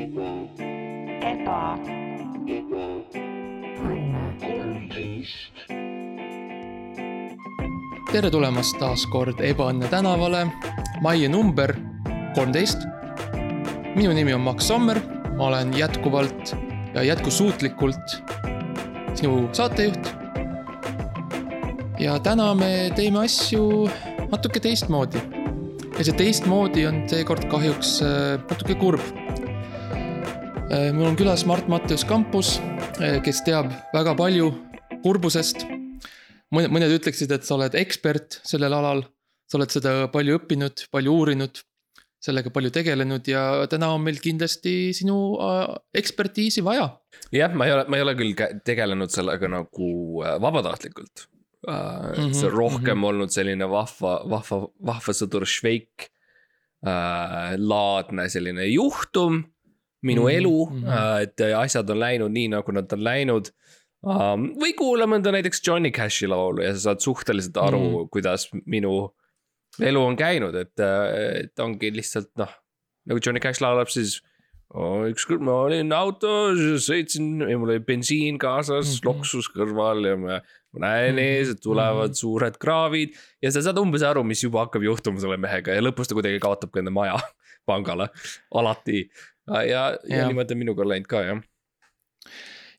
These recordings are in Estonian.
eba, tere tulemast taas kord Ebaõnne tänavale, majja number kolmteist. minu nimi on Max Sommer, ma olen jätkuvalt ja jätkusuutlikult sinu saatejuht. ja täna me teeme asju natuke teistmoodi. ja see teistmoodi on seekord kahjuks äh, natuke kurb. Mul on külas Mart Mattius Kampus, kes teab väga palju kurbusest mõned, mõned ütleksid, et sa oled ekspert sellel alal. sa oled seda palju õppinud, palju uurinud, sellega palju tegelenud ja täna on meil kindlasti sinu äh, ekspertiisi vaja. jah, ma ei ole, ma ei ole küll tegelenud sellega nagu äh, vabatahtlikult uh,. Mhm, see on rohkem mhm. olnud selline vahva, vahva, vahva sõdur Šveik uh,. laadne selline juhtum, minu Mhm, elu mhm. uh,, et asjad on läinud nii, nagu nad on läinud um,. või kuula mõnda näiteks Johnny Cashi laulu ja sa saad suhteliselt aru mm., kuidas minu elu on käinud, et, et ongi lihtsalt noh, nagu Johnny Cash laulab siis oh,. ükskord ma olin autos, sõitsin ja mul oli bensiin kaasas mm. -hmm. loksus kõrval ja ma, ma näen Mhm, ees, et tulevad mhm. suured kraavid. ja sa saad umbes aru, mis juba hakkab juhtuma selle mehega ja lõpus ta kuidagi kaotab ka enda maja pangale, alati. Ja, ja, ja Jah. niimoodi on minuga läinud ka jah.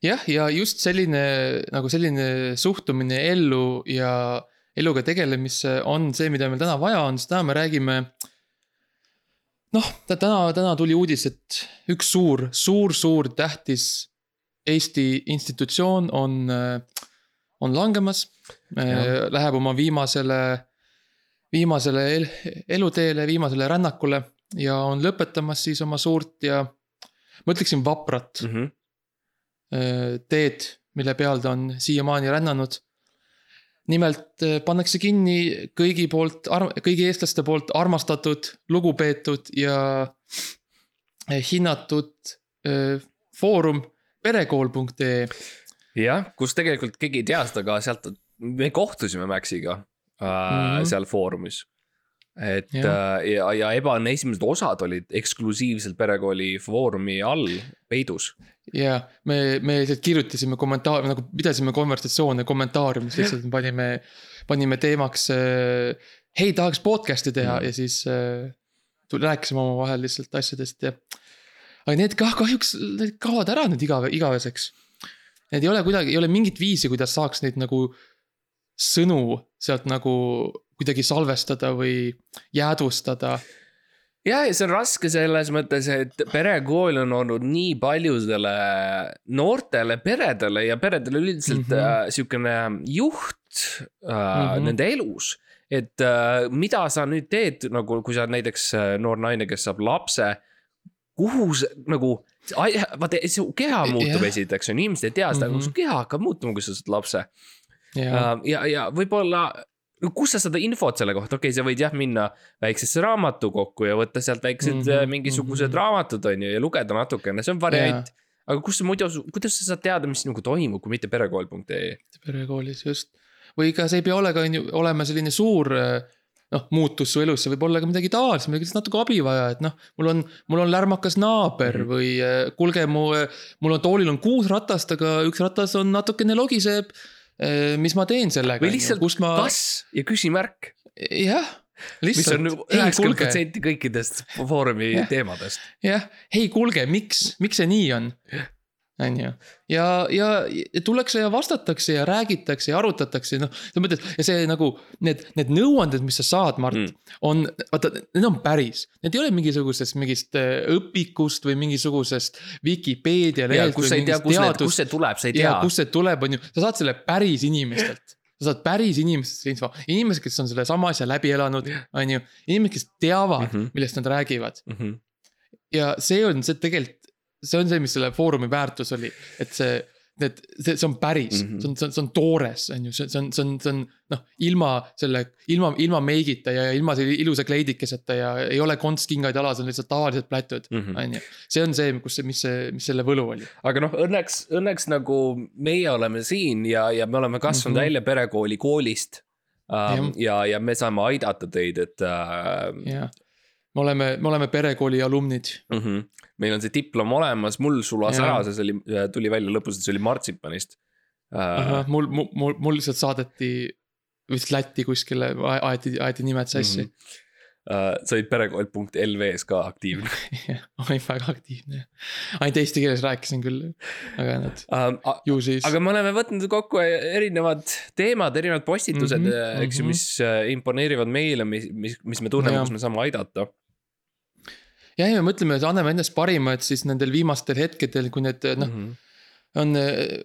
jah, ja just selline nagu selline suhtumine ellu ja eluga tegelemisse on see, mida meil täna vaja on, sest täna me räägime. noh, täna, täna tuli uudis, et üks suur, suur, suur tähtis Eesti institutsioon on, on langemas. Läheb oma viimasele, viimasele el, eluteele, viimasele rännakule ja on lõpetamas siis oma suurt ja ma ütleksin vaprat Mm -hmm. teed, mille peal ta on siiamaani rännanud. nimelt pannakse kinni kõigi poolt, kõigi eestlaste poolt armastatud, lugupeetud ja öö, hinnatud foorum perekool.ee. jah, kus tegelikult keegi ei tea seda ka sealt, me kohtusime Maxiga äh, mm. -hmm. seal foorumis. Et ja, ja, ja Ebaõnne esimesed osad olid eksklusiivselt perekooli foorumi all peidus. ja me, me lihtsalt kirjutasime kommentaare, nagu pidasime konversatsioone kommentaariumis, lihtsalt me panime, panime teemaks. hei, tahaks podcast'i teha Mm. ja siis äh, tuli- rääkisime omavahel lihtsalt asjadest ja. aga need kah kahjuks, need kaovad ära nüüd igave, igaveseks. Need ei ole kuidagi, ei ole mingit viisi, kuidas saaks neid nagu sõnu sealt nagu kuidagi salvestada või jäädvustada. ja, ja see on raske selles mõttes, et perekool on olnud nii paljudele noortele peredele ja peredele üldiselt mm Mhm. -hmm. äh, sihukene juht äh, mm Mhm. -hmm. nende elus. et äh, mida sa nüüd teed nagu, kui sa oled näiteks äh, noor naine, kes saab lapse. kuhu see nagu, vaata su keha muutub Jah. esiteks on, inimesed ei tea seda mm, Mhm. -hmm. su keha hakkab muutuma, kui sa saad lapse. ja, ja, ja, ja võib-olla, kus sa seda infot selle kohta, okei okay,, sa võid jah minna väiksesse raamatukokku ja võtta sealt väiksed mm -hmm, mingisugused mm. -hmm. raamatud on ju ja lugeda natukene, see on variant. aga kus sa muidu, kuidas sa saad teada, mis nagu toimub, kui mitte perekool.ee? perekoolis just. või ka see ei pea olema, on ju, olema selline suur noh, muutus su elus, see võib olla ka midagi tavalist, midagi lihtsalt natuke abi vaja, et noh, mul on, mul on lärmakas naaber Mhm. või eh, kuulge, mu, mul on toolil on kuus ratast, aga üks ratas on natukene logiseb. Mis ma teen sellega? või lihtsalt kus ma, kas ja küsimärk, jah, mis on, nagu üheksakümmend protsenti kõikidest Foorumi teemadest. jah, hei kuulge, miks, miks see nii on? On ju, ja, ja tullakse ja vastatakse ja räägitakse ja arutatakse, noh, selles mõttes ja see nagu need, need nõuanded, mis sa saad, Mart mm. Mm., on, vaata, need on päris. Need ei ole mingisugusest mingist äh, õpikust või mingisugusest Vikipeedia lehelt. kus sa ei tea, kus need, kust see tuleb, sa ei tea. kust see tuleb, on ju, sa saad selle päris inimestelt. sa saad päris inimestelt selle info, inimesed, kes on sellesama asja läbi elanud, on ju, inimesed, kes teavad mm. -hmm. millest nad räägivad Mhm. ja see on see tegelikult, see on see, mis selle foorumi väärtus oli, et see, need, see, see on päris mm. -hmm. see on, see on, see on toores, on ju, see, see on, see on, see on noh, ilma selle, ilma, ilma meigita ja ilma selle ilusa kleidikeseta ja ei ole kontskingaid jalas, on lihtsalt tavalised plätud, Mhm. on ju. see on see, kus mis see, mis selle võlu oli. aga noh, õnneks, õnneks nagu meie oleme siin ja, ja me oleme kasvanud mm. -hmm. välja perekooli koolist um,. Ja, ja me saame aidata teid, et uh, jah, me oleme, me oleme perekooli alumnid. mm. -hmm. meil on see diplom olemas, mul sulas Jaa. ära, see oli, tuli välja lõpus, et see oli martsipanist uh,. mul, mul, mul, lihtsalt saadeti vist Lätti kuskile, aeti, aeti nimed sassi. Uh, sa olid perekool.lv-s ka aktiivne olin väga aktiivne. ainult eesti keeles rääkisin küll, aga nad, uh,. ju siis. aga me oleme võtnud kokku erinevad teemad, erinevad postitused mm, -hmm, eks ju, mhm. mis äh, imponeerivad meile, mis, mis, mis me tunneme, kus me saame aidata. ja, ja me mõtleme, et anname endast parima, et siis nendel viimastel hetkedel, kui need noh, -hmm. on eh,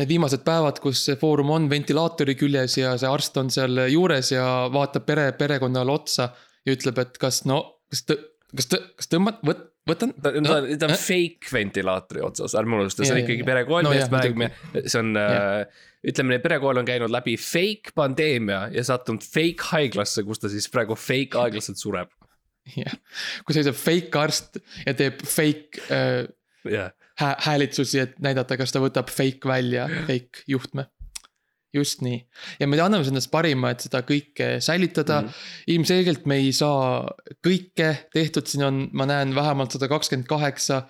need viimased päevad, kus see foorum on ventilaatori küljes ja see arst on seal juures ja vaatab pere, perekonnale otsa ja ütleb, et kas no, kas tõ-, kas tõ-, kas tõmbad, võt-, võtan. ta on, ta ta on fake ventilaatori otsas, ärme unusta, see on ikkagi perekool No millest me räägime, see on äh, ütleme perekool on käinud läbi fake pandeemia ja sattunud fake haiglasse, kus ta siis praegu fake aeglaselt sureb. jah, kui seisab fake arst ja teeb fake äh, jah, hää-, häälitsusi, et näidata, kas ta võtab fake välja, fake juhtme. just nii ja me anname endast parima, et seda kõike säilitada mm. -hmm. ilmselgelt me ei saa kõike tehtud, siin on, ma näen vähemalt sada kakskümmend kaheksa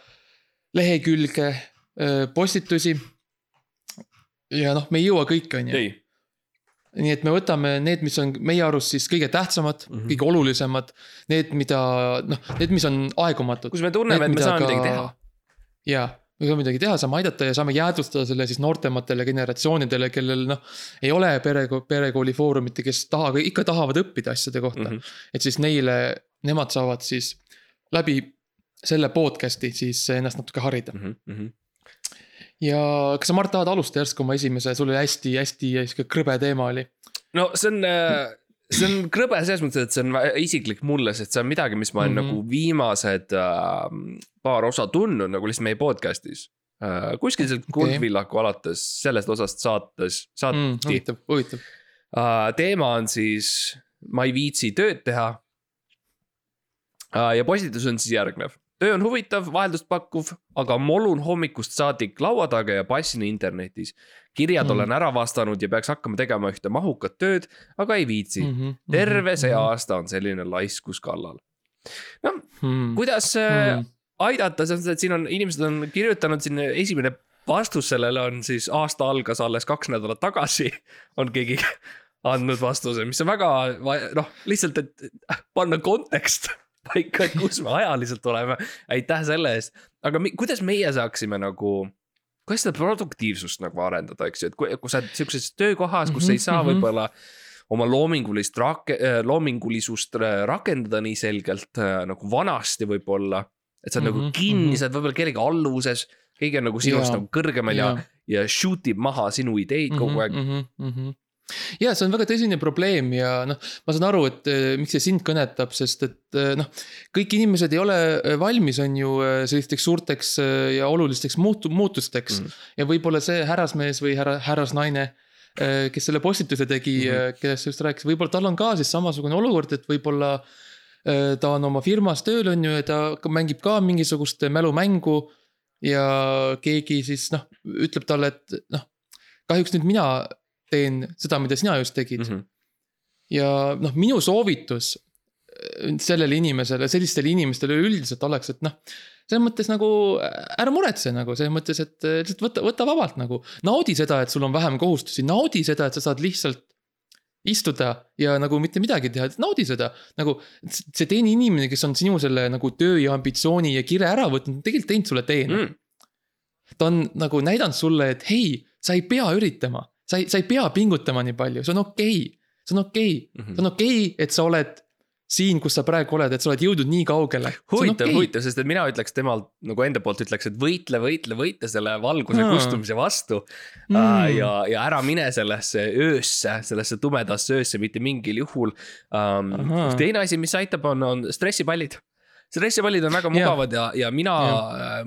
lehekülge öö, postitusi. ja noh, me ei jõua kõike, on ju. ei, nii et me võtame need, mis on meie arust siis kõige tähtsamad mm. -hmm. kõige olulisemad. Need, mida noh, need, mis on aegumatud. kus me tunneme, et me saame midagi teha. jaa, me saame midagi teha, saame aidata ja saame jäädvustada selle siis noortematele generatsioonidele, kellel noh. ei ole pere, perekooli foorumit ja kes taha, ikka tahavad õppida asjade kohta mm. -hmm. et siis neile, nemad saavad siis läbi selle podcast'i siis ennast natuke harida. Mhm, ja kas sa, Mart, tahad alustada järsku oma esimese, sul oli hästi-hästi sihuke krõbe teema oli. no see on, see on krõbe selles mõttes, et see on isiklik mulle, sest see on midagi, mis ma olen mm. -hmm. nagu viimased äh, paar osa tundnud nagu lihtsalt meie podcast'is äh,. kuskil sealt Okei. Kuldvillaku alates sellest osast saates, saati mm,. huvitav, huvitav. Uh, teema on siis, ma ei viitsi tööd teha uh,. ja postitus on siis järgnev. Töö on huvitav, vaheldust pakkuv, aga molun hommikust saadik laua taga ja passin internetis. kirjad Mm. mm. olen ära vastanud ja peaks hakkama tegema ühte mahukat tööd, aga ei viitsi mm. -hmm. terve see aasta on selline laiskus kallal. noh, -hmm. kuidas mm. aidata, selles mõttes, et siin on, inimesed on kirjutanud siin esimene vastus sellele on siis aasta algas alles kaks nädalat tagasi, on keegi andnud vastuse, mis on väga noh, lihtsalt, et panna kontekst paika, et kus me ajaliselt oleme. aitäh selle eest, aga mi, kuidas meie saaksime nagu, kuidas seda produktiivsust nagu arendada, eks ju, et kui, kui sa oled sihukeses töökohas, kus sa ei saa Mhm, mhm. võib-olla oma loomingulist rak-, loomingulisust äh, rakendada nii selgelt äh, nagu vanasti võib-olla. et sa oled mm -hmm, Mhm, nagu kinni mhm., sa oled võib-olla kellegi alluvuses, keegi on nagu sinust Jaa. nagu kõrgemal ja, ja shoot ib maha sinu ideid kogu aeg. mm. -hmm. Ja see on väga tõsine probleem ja noh, ma saan aru, et eh, miks see sind kõnetab, sest et eh, noh, kõik inimesed ei ole eh, valmis, on ju sellisteks suurteks ja olulisteks muutu-, muutusteks mm. -hmm. ja võib-olla see härrasmees või härra, härrasnaine, kes selle postituse tegi mm. -hmm. kellest sa just rääkisid, võib-olla tal on ka siis samasugune olukord, et võib-olla ta on oma firmas tööl, on ju, ja ta mängib ka mingisugust mälumängu ja keegi siis noh, ütleb talle, et noh, kahjuks nüüd mina teen seda, mida sina just tegid mm. -hmm. ja noh, minu soovitus äh, sellele inimesele, sellistele inimestele üleüldiselt oleks, et noh. selles mõttes nagu äh, ära muretse nagu selles mõttes, et äh, lihtsalt võta, võta vabalt nagu. naudi seda, et sul on vähem kohustusi, naudi seda, et sa saad lihtsalt istuda ja nagu mitte midagi teha, naudi seda. nagu see teine inimene, kes on sinu selle nagu töö ja ambitsiooni ja kire ära võtnud, tegelikult teinud sulle teene Mm. ta on nagu näidanud sulle, et hei, sa ei pea üritama, sa ei, sa ei pea pingutama nii palju, see on okei okay.. see on okei okay., Mhm. see on okei okay,, et sa oled siin, kus sa praegu oled, et sa oled jõudnud nii kaugele. huvitav okay., huvitav, sest et mina ütleks temalt nagu enda poolt ütleks, et võitle, võitle, võitle selle valguse Aa. kustumise vastu mm.. Mm. ja, ja ära mine sellesse öösse, sellesse tumedasse öösse mitte mingil juhul um, teine asi, mis aitab, on, on stressipallid. stressipallid on väga mugavad ja, ja mina,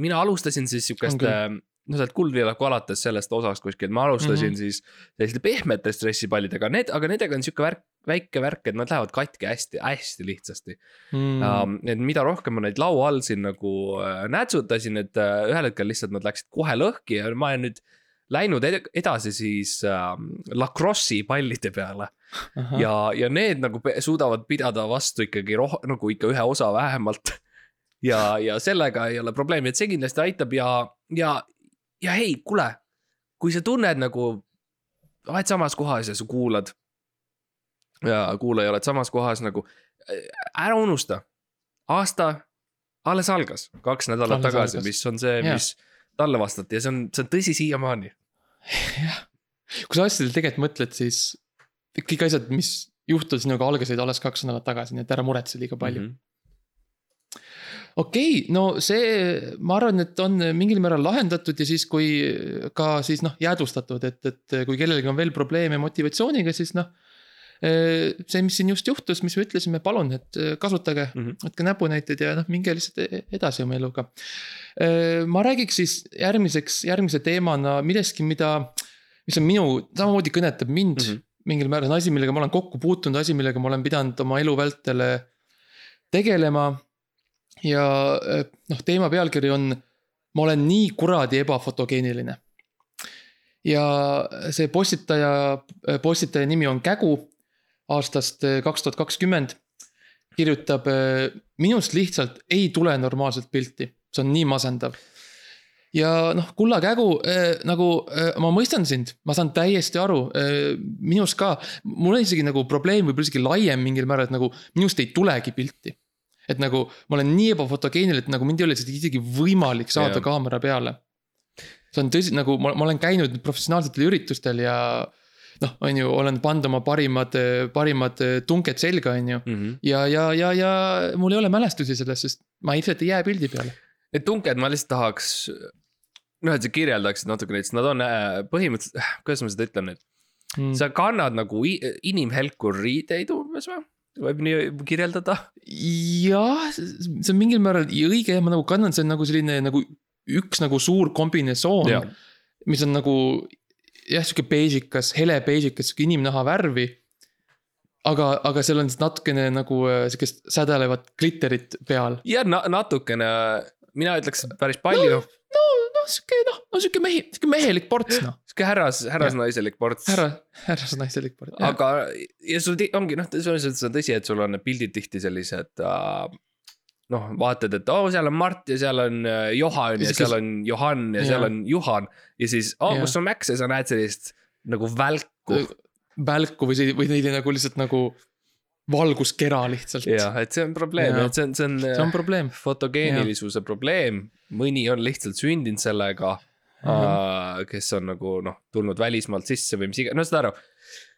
mina alustasin siis sihukest küll. No sealt kuldvillaku alates sellest osast kuskilt, ma alustasin mm. -hmm. siis selliste pehmete stressipallidega, need, aga nendega on sihuke värk, väike värk, et nad lähevad katki hästi, hästi lihtsasti mm.. um,. et mida rohkem ma neid laua all siin nagu äh, nätsutasin, et äh, ühel hetkel lihtsalt nad läksid kohe lõhki ja ma olen nüüd läinud ed edasi siis äh, lacrosse'i pallide peale ja, ja need nagu suudavad pidada vastu ikkagi roh-, nagu ikka ühe osa vähemalt. ja, ja sellega ei ole probleemi, et see kindlasti aitab ja, ja, ja hei, kuule, kui sa tunned nagu, oled samas kohas ja sa kuulad. ja kuulaja oled samas kohas nagu, ära unusta, aasta alles algas, kaks nädalat Alles tagasi, mis on see, mis talle vastati ja see on, see on tõsi siiamaani. jah, kui sa asjadele tegelikult mõtled, siis kõik asjad, mis juhtusid sinuga, algasid alles kaks nädalat tagasi, nii et ära muretse liiga palju mm. -hmm. Okei okay,, no see, ma arvan, et on mingil määral lahendatud ja siis, kui ka siis noh, jäädvustatud, et, et kui kellelgi on veel probleeme motivatsiooniga, siis noh. see, mis siin just juhtus, mis me ütlesime, palun, et kasutage mm. -hmm. võtke näpunäiteid ja noh, minge lihtsalt edasi oma eluga. ma räägiks siis järgmiseks, järgmise teemana millestki, mida, mis on minu, samamoodi kõnetab mind mm. -hmm. mingil määral, asi, millega ma olen kokku puutunud, asi, millega ma olen pidanud oma elu vältel tegelema. Ja eh, noh, teema pealkiri on, ma olen nii kuradi ebafotogeeniline. ja see postitaja, postitaja nimi on Kägu aastast eh, kaks tuhat kakskümmend. kirjutab, minust lihtsalt ei tule normaalset pilti, see on nii masendav ja noh, kulla kägu äh, nagu äh, ma mõistan sind, ma saan täiesti aru äh,, minust ka, mul on isegi nagu probleem võib-olla isegi laiem mingil määral, et nagu minust ei tulegi pilti. Et nagu ma olen nii ebafotogeeniline, et nagu mind ei ole isegi võimalik saada yeah. kaamera peale. see on tõsi, nagu ma, ma olen käinud professionaalsetel üritustel ja noh, on ju, olen pannud oma parimad, parimad tunked selga, on ju. Mhm. ja, ja, ja, ja mul ei ole mälestusi sellest, sest ma ilmselt ei jää pildi peale. Need tunked ma lihtsalt tahaks, noh, et sa kirjeldaksid natukene, et nad on äh, põhimõtteliselt, kuidas ma seda ütlen nüüd. Mm. sa kannad nagu inimhelkur riideid umbes või? Võib nii kirjeldada? jah, see on mingil määral õige, ma nagu kannan, see on nagu selline nagu üks nagu suur kombinesoon mis on nagu jah, sihuke beežikas, hele beežikas, sihuke inimnaha värvi. aga, aga seal on siis natukene nagu äh, sihukest sädelevat glitterit peal. ja na natukene, mina ütleks päris palju no, noh, sihuke noh, no sihuke mehi, sihuke mehelik ports noh, sihuke härras, härrasnaiselik ports. härra, härrasnaiselik ports. aga, ja sul ongi noh, selles mõttes on tõsi, et sul on need pildid tihti sellised äh,. noh, vaatad, et oo oh,, seal on Mart ja seal on äh, Johan ja Ja seal on Johan ja seal Jaa. on Juhan. ja siis, oo, Jaa. kus on Max ja sa näed sellist nagu välku. välku või see, või neid nagu lihtsalt nagu valguskera lihtsalt. jah, et see on probleem, et see on, see on, see on probleem. fotogeenilisususe probleem, mõni on lihtsalt sündinud sellega Mhm. uh,. kes on nagu noh, tulnud välismaalt sisse või mis iganes, no saad aru,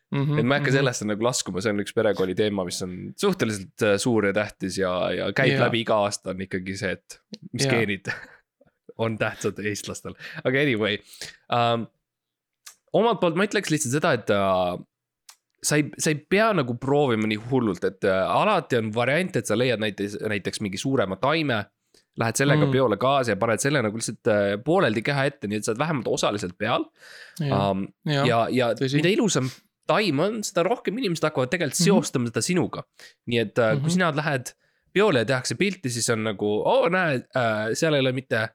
Mhm, et ma ei hakka sellesse nagu laskuma, see on üks perekooli teema, mis on suhteliselt äh, suur ja tähtis ja, ja käib yeah. läbi iga aasta on ikkagi see, et mis yeah. geenid on tähtsad eestlastel, aga anyway um,. omalt poolt ma ütleks lihtsalt seda, et uh, sa ei, sa ei pea nagu proovima nii hullult, et uh, alati on variant, et sa leiad näiteks, näiteks mingi suurema taime. Lähed sellega Mm. mm. peole kaasa ja paned selle nagu lihtsalt uh, pooleldi keha ette, nii et sa oled vähemalt osaliselt peal um,. ja, ja, ja tõsi. mida ilusam taim on, seda rohkem inimesed hakkavad tegelikult Mhm. seostama seda sinuga. nii et mm -hmm. kui Mhm. sina lähed peole ja tehakse pilti, siis on nagu, oo näe äh,, seal ei ole mitte.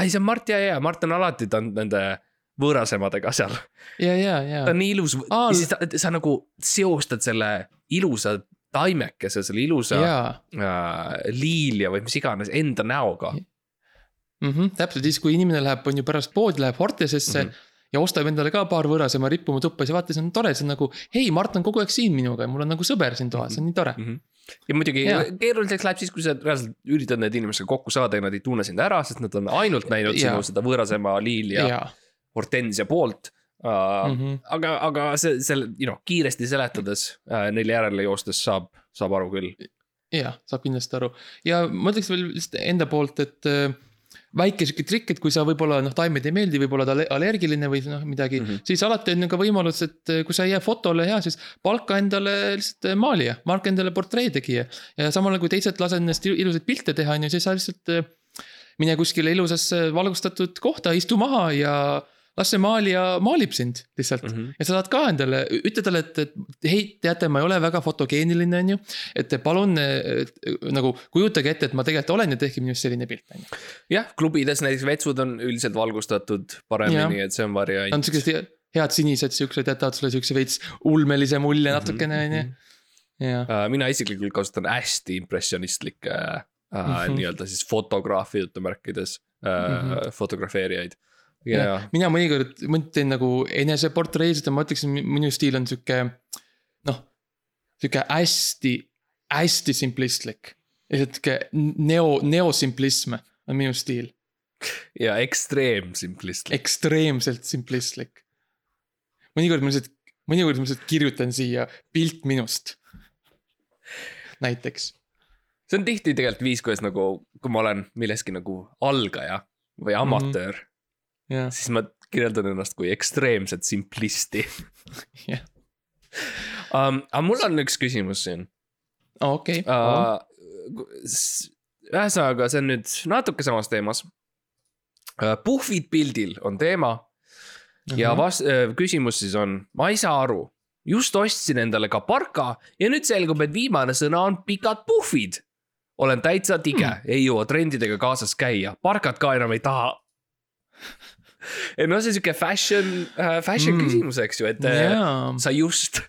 ei, see on Mart ja, ja Mart on alati, ta on nende võõrasemadega seal, ja, ja, ja ta on nii ilus ja siis ta, sa nagu seostad selle ilusa taimekese, selle ilusa jaa äh, liilja või mis iganes enda näoga. mm. -hmm, täpselt siis, kui inimene läheb, on ju pärast poodi, läheb Hortesesse mm. -hmm. ja ostab endale ka paar võõrasema rippuma tuppa, siis vaata, see on tore, see on nagu. hei, Mart on kogu aeg siin minuga ja mul on nagu sõber siin toas, see on nii tore. ja muidugi keeruliseks läheb siis, kui sa reaalselt üritad nende inimestega kokku saada ja nad ei tunne sind ära, sest nad on ainult näinud Jaa. sinu seda võõrasema liili ja, ja. ja, hortensia poolt uh,. mm -hmm. aga, aga see, selle, you know, kiiresti seletades uh, neile järele joostes saab, saab aru küll. jah, saab kindlasti aru ja ma ütleks veel lihtsalt enda poolt, et äh, väike sihuke trikk, et kui sa võib-olla noh, taimed ei meeldi, võib-olla alle- allergiline või noh, midagi mm. -hmm. siis alati on ju ka võimalus, et äh, kui sa ei jää fotole hea, siis palka endale lihtsalt äh, maalija, palka endale portreetegija. ja samal ajal kui teised lasevad ennast il- ilusaid pilte teha, on ju, siis sa lihtsalt äh, mine kuskile ilusasse valgustatud kohta, istu maha ja las see maalija maalib sind lihtsalt mm. Mhm. -hmm. ja sa saad ka endale, ütle talle, et, et hei, teate, ma ei ole väga fotogeeniline, on ju. et palun äh, nagu kujutage ette, et ma tegelikult olen ja tehke minust selline pilt, on ju. jah, klubides näiteks vetsud on üldiselt valgustatud paremini, et see on variant. On siuksed head sinised, siuksed jätavad sulle siukse veits ulmelise mulje natukene, on ju. ja, Uh, mina isiklikult kasutan hästi impressionistlikke uh, mm Mhm. -hmm. nii-öelda siis fotograafi jutumärkides uh, mm Mhm. -hmm. fotografeerijaid. ja., mina mõnikord mõt- teen nagu eneseportreesid ja ma ütleksin, minu stiil on sihuke. noh, sihuke hästi, hästi simplistlik. sihuke neo, neosimplism on minu stiil, ja ekstreem simplistlik. ekstreemselt simplistlik. mõnikord ma lihtsalt, mõnikord ma lihtsalt kirjutan siia pilt minust. näiteks, see on tihti tegelikult viis, kuidas nagu, kui ma olen milleski nagu algaja või amatöör mm, -hmm., siis ma kirjeldan ennast kui ekstreemset simplisti jah, um,. aga mul on üks küsimus siin okei. uh,. ühesõnaga, see on nüüd natuke samas teemas uh,. puhvid pildil on teema ja vas-, küsimus siis on, ma ei saa aru, just ostsin endale ka parka ja nüüd selgub, et viimane sõna on pikad puhvid. olen täitsa tige hmm., ei jõua trendidega kaasas käia, parkat ka enam ei taha. et noh, see on sihuke fashion äh,, fashion Mm. küsimus, eks ju, et äh, jaa, sa just,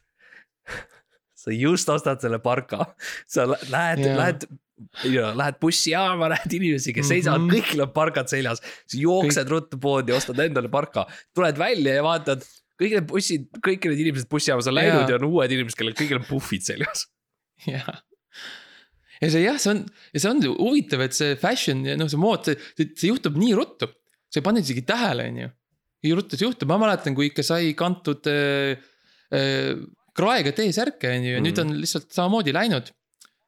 sa just ostad selle parka, sa lä- lähed yeah., lähed. ja lähed bussijaama, näed inimesi, kes seisavad mm. -hmm. kõigil on parkad seljas. sa jooksed ruttu poodi, ostad endale parka, tuled välja ja vaatad. kõik need bussid, kõik need inimesed bussijaamas on läinud Jaa. ja on uued inimesed, kellel kõigil on puhvid seljas. jah. ja see jah, see on ja see on huvitav, et see fashion ja noh, see mood, see, see, see juhtub nii ruttu. Sa ei pane isegi tähele, on ju. see juhtub, ma mäletan, kui ikka sai kantud äh, äh, kraega T-särke, on ju, ja mm. nüüd Mhm. on lihtsalt samamoodi läinud.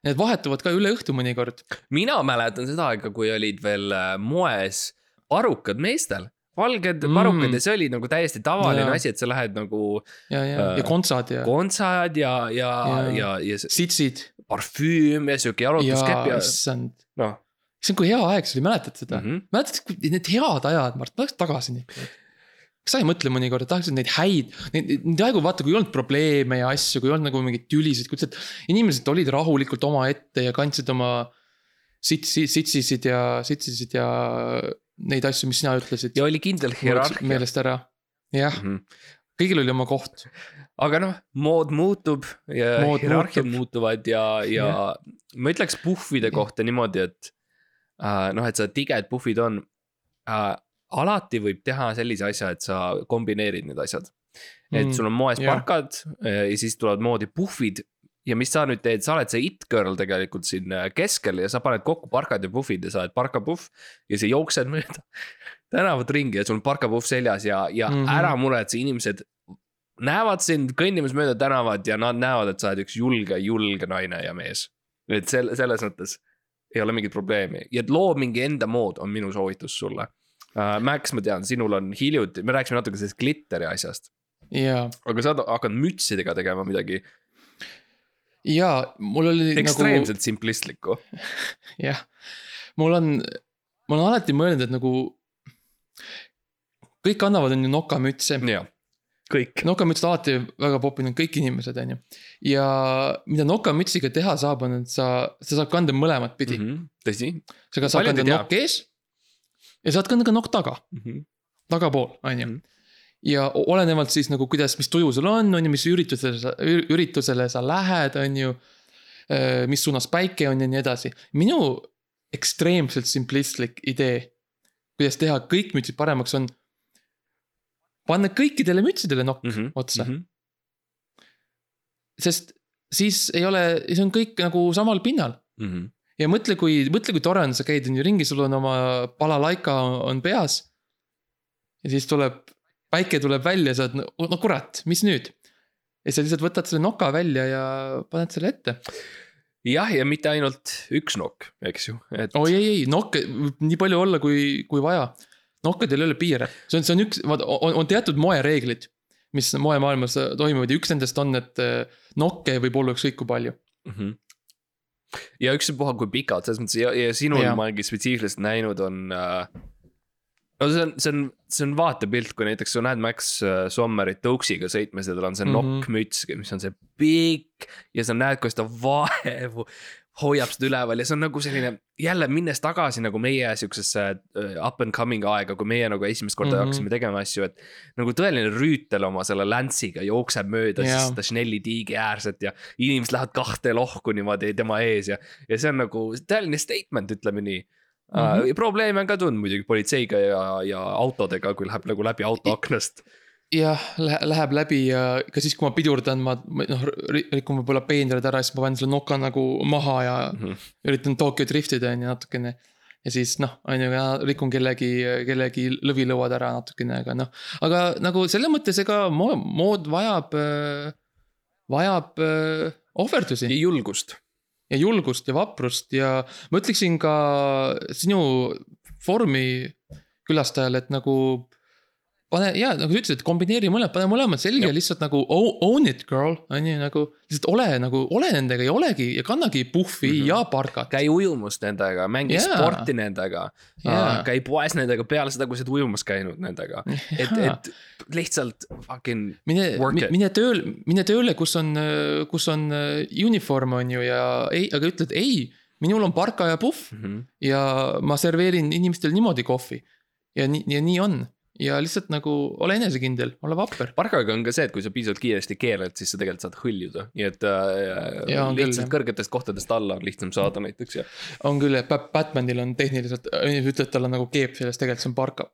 Need vahetuvad ka üle õhtu mõnikord. mina mäletan seda aega, kui olid veel äh, moes parukad meestel. valged Mm. parukad ja see oli nagu täiesti tavaline Jaa. asi, et sa lähed nagu ja, ja, Äh, ja kontsad ja kontsad ja, ja, ja, ja see sitsid parfüüm ja sihuke ja jalutuskepp ja issand. noh see on kui hea aeg see oli, mäletad seda mm? mm. -hmm. mäletad, kui need head ajad, Mart, ma tahaks tagasi neid. kas sa ei mõtle mõnikord, tahaks neid häid, neid, neid aegu vaata, kui ei olnud probleeme ja asju, kui ei olnud nagu mingeid tülisid, kuidas inimesed olid rahulikult omaette ja kandsid oma sitsi, sitsisid ja sitsisid ja neid asju, mis sina ütlesid. ja oli kindel hierarhia. meelest ära, jah, Mhm. kõigil oli oma koht. aga noh, mood muutub ja Mood hierarhiad muutub. muutuvad ja, ja ma ütleks puhvide kohta niimoodi, et noh, et sa tiged puhvid on äh,. alati võib teha sellise asja, et sa kombineerid need asjad. et Mm, sul on moes jah. parkad äh, ja siis tulevad moodi puhvid ja mis sa nüüd teed, sa oled see it girl tegelikult siin äh, keskel ja sa paned kokku parkad ja puhvid ja sa oled parkapuhv ja sa jooksed mööda tänavat ringi ja sul on parkapuhv seljas ja, ja mm. -hmm. ära muretse, inimesed näevad sind kõndimas mööda tänavat ja nad näevad, et sa oled üks julge, julge naine ja mees. et selle, selles mõttes ei ole mingit probleemi ja loo mingi enda mood on minu soovitus sulle uh,. Max, ma tean, sinul on hiljuti, me rääkisime natuke sellest glitteri asjast, ja, aga sa oled hakanud mütsidega tegema midagi ja mul oli nagu ekstreemselt simplistlikku. jah, mul on, ma olen alati mõelnud, et nagu. kõik kannavad, on ju nokamütse. jah, kõik. nokamütsid alati väga popinud, kõik inimesed, on ju. ja mida nokamütsiga teha saab, on, et sa, sa saad kanda mõlemat pidi mm. Mhm, tõsi -hmm. sa saad Paljud ei kanda nokk ees. ja saad kanda ka nokk taga, mm. -hmm. tagapool, on ju Mhm. ja o- olenevalt siis nagu kuidas, mis tuju sul on, on ju, mis üritusele sa, üritusele sa lähed, on ju. mis suunas päike on ja nii edasi. minu ekstreemselt simplistlik idee, kuidas teha kõik mütsid paremaks, on. Panna kõikidele mütsidele nokk mm -hmm. otsa mm, -hmm. sest siis ei ole, siis on kõik nagu samal pinnal Mhm. ja mõtle, kui, mõtle, kui tore on, sa käid on ju ringi, sul on oma balalaika on peas. ja siis tuleb, päike tuleb välja, sa oled, no kurat, mis nüüd? ja sa lihtsalt võtad selle noka välja ja paned selle ette. jah, ja mitte ainult üks nokk, eks ju, et oi ei, ei nokke võib nii palju olla, kui, kui vaja. Nokkadel ei ole piire, see on, see on üks, vaata on, on teatud moereeglid. mis moemaailmas toimuvad ja üks nendest on, et eh, nokke võib olla ükskõik kui palju. mm. -hmm. ja ükspuha kui pikad, selles mõttes ja, ja sinul Jaa. ma olengi spetsiifiliselt näinud, on äh, no see on, see on, see on vaatepilt, kui näiteks sa näed Max äh, Sommerit tõuksiga sõitmas ja tal on see Mhm. nokkmüts, mis on see pikk ja sa näed, kuidas ta vaevu hoiab seda üleval ja see on nagu selline jälle minnes tagasi nagu meie siuksesse äh, up and coming aega, kui meie nagu esimest korda mm. -hmm. hakkasime tegema asju, et. nagu tõeline rüütel oma selle Lance'iga jookseb mööda siis seda Schnelli tiigi äärset ja inimesed lähevad kahte lohku niimoodi tema ees ja. ja see on nagu tõeline statement, ütleme nii mm. -hmm. probleeme on ka tulnud muidugi politseiga ja, ja autodega, kui läheb nagu läbi auto aknast. jah, läheb läbi ja ka siis, kui ma pidurdan, ma noh, rikun võib-olla peenrad ära, siis ma panen selle noka nagu maha ja Mhm. üritan Tokyo driftida on ju natukene. ja siis noh, on ju, rikun kellegi, kellegi lõvilõuad ära natukene, aga noh. aga nagu selles mõttes, ega mo- mood vajab, vajab äh, ohverdusi ja julgust. ja julgust ja vaprust ja ma ütleksin ka sinu Foorumi külastajale, et nagu pane ja nagu sa ütlesid, kombineeri mõlemad, pane mõlemad selga lihtsalt nagu own it girl, on ju nagu. lihtsalt ole nagu, ole nendega ja olegi ja kannagi puhvi mm. -hmm. ja parkat. käi ujumas nendega, mängi yeah. sporti nendega yeah.. käi poes nendega peale seda, kui sa oled ujumas käinud nendega. et, et lihtsalt fucking mine mine tööl, mine tööle, kus on, kus on äh, uniform on ju ja ei, aga ütled ei, minul on parka ja puhv mm. -hmm. ja ma serveerin inimestele niimoodi kohvi. ja nii, ja nii on ja lihtsalt nagu ole enesekindel, ole vapper. parkaga on ka see, et kui sa piisavalt kiiresti keerad, siis sa tegelikult saad hõljuda, nii et äh, küll, lihtsalt jah. kõrgetest kohtadest alla on lihtsam saada näiteks ja. on küll, et Bat- Batmanil on tehniliselt, inimesed ütlevad, tal on nagu keep sellest, tegelikult see on parka.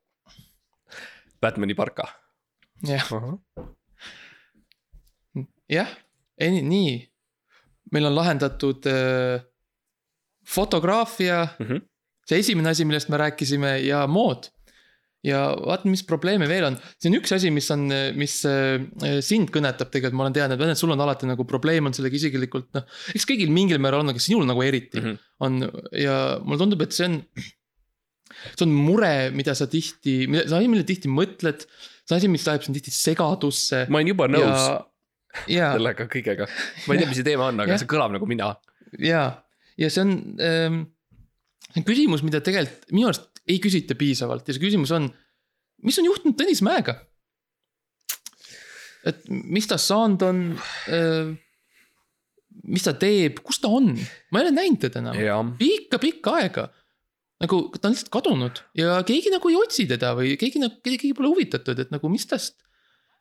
Batman'i parka. jah, jah, nii. meil on lahendatud äh, fotograafia Mhm. see esimene asi, millest me rääkisime ja mood. Ja vaata, mis probleeme veel on, see on üks asi, mis on, mis äh, sind kõnetab tegelikult, ma olen teadnud, et sul on alati nagu probleem on sellega isiklikult noh. eks kõigil mingil määral on, aga sinul nagu eriti mm. -hmm. on ja mulle tundub, et see on. see on mure, mida sa tihti, see on asi, mille tihti mõtled, see on asi, mis ajab sind tihti segadusse. ma olen juba nõus ja, ja, sellega kõigega. ma ei tea, mis see teema on, aga Jah. see kõlab nagu mina. ja, ja see on ähm,, see on küsimus, mida tegelikult minu arust ei küsita piisavalt ja see küsimus on, mis on juhtunud Tõnis Mäega? et mis tast saanud on äh,? mis ta teeb, kus ta on, ma ei ole näinud teda enam pikka-pikka aega. nagu ta on lihtsalt kadunud ja keegi nagu ei otsi teda või keegi nagu, keegi pole huvitatud, et nagu mis tast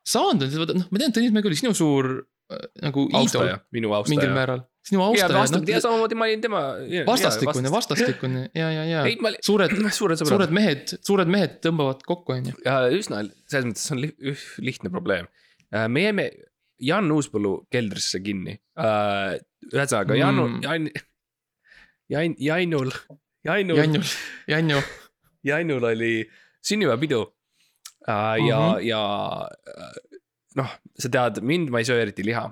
saanud on, noh, ma tean, Tõnis Mägi oli sinu suur äh, nagu austaja, minu mingil austaja. määral, sinu ja austaja. vastupidi ja samamoodi ma olin tema. vastastikune, vastastikune ja, ja, ja ei, ma suured, suured suured. mehed, suured mehed tõmbavad kokku, on ju. ja üsna, selles mõttes on li lihtne probleem. me jäime Jan Uuspõllu keldrisse kinni. ühesõnaga Jannu Mm., Jan, Jan, Jannul, Jannul, Janju, Janju, Jannul oli sünnipäevapidu. ja Mhm., ja äh, noh, sa tead, mind ma ei söö eriti liha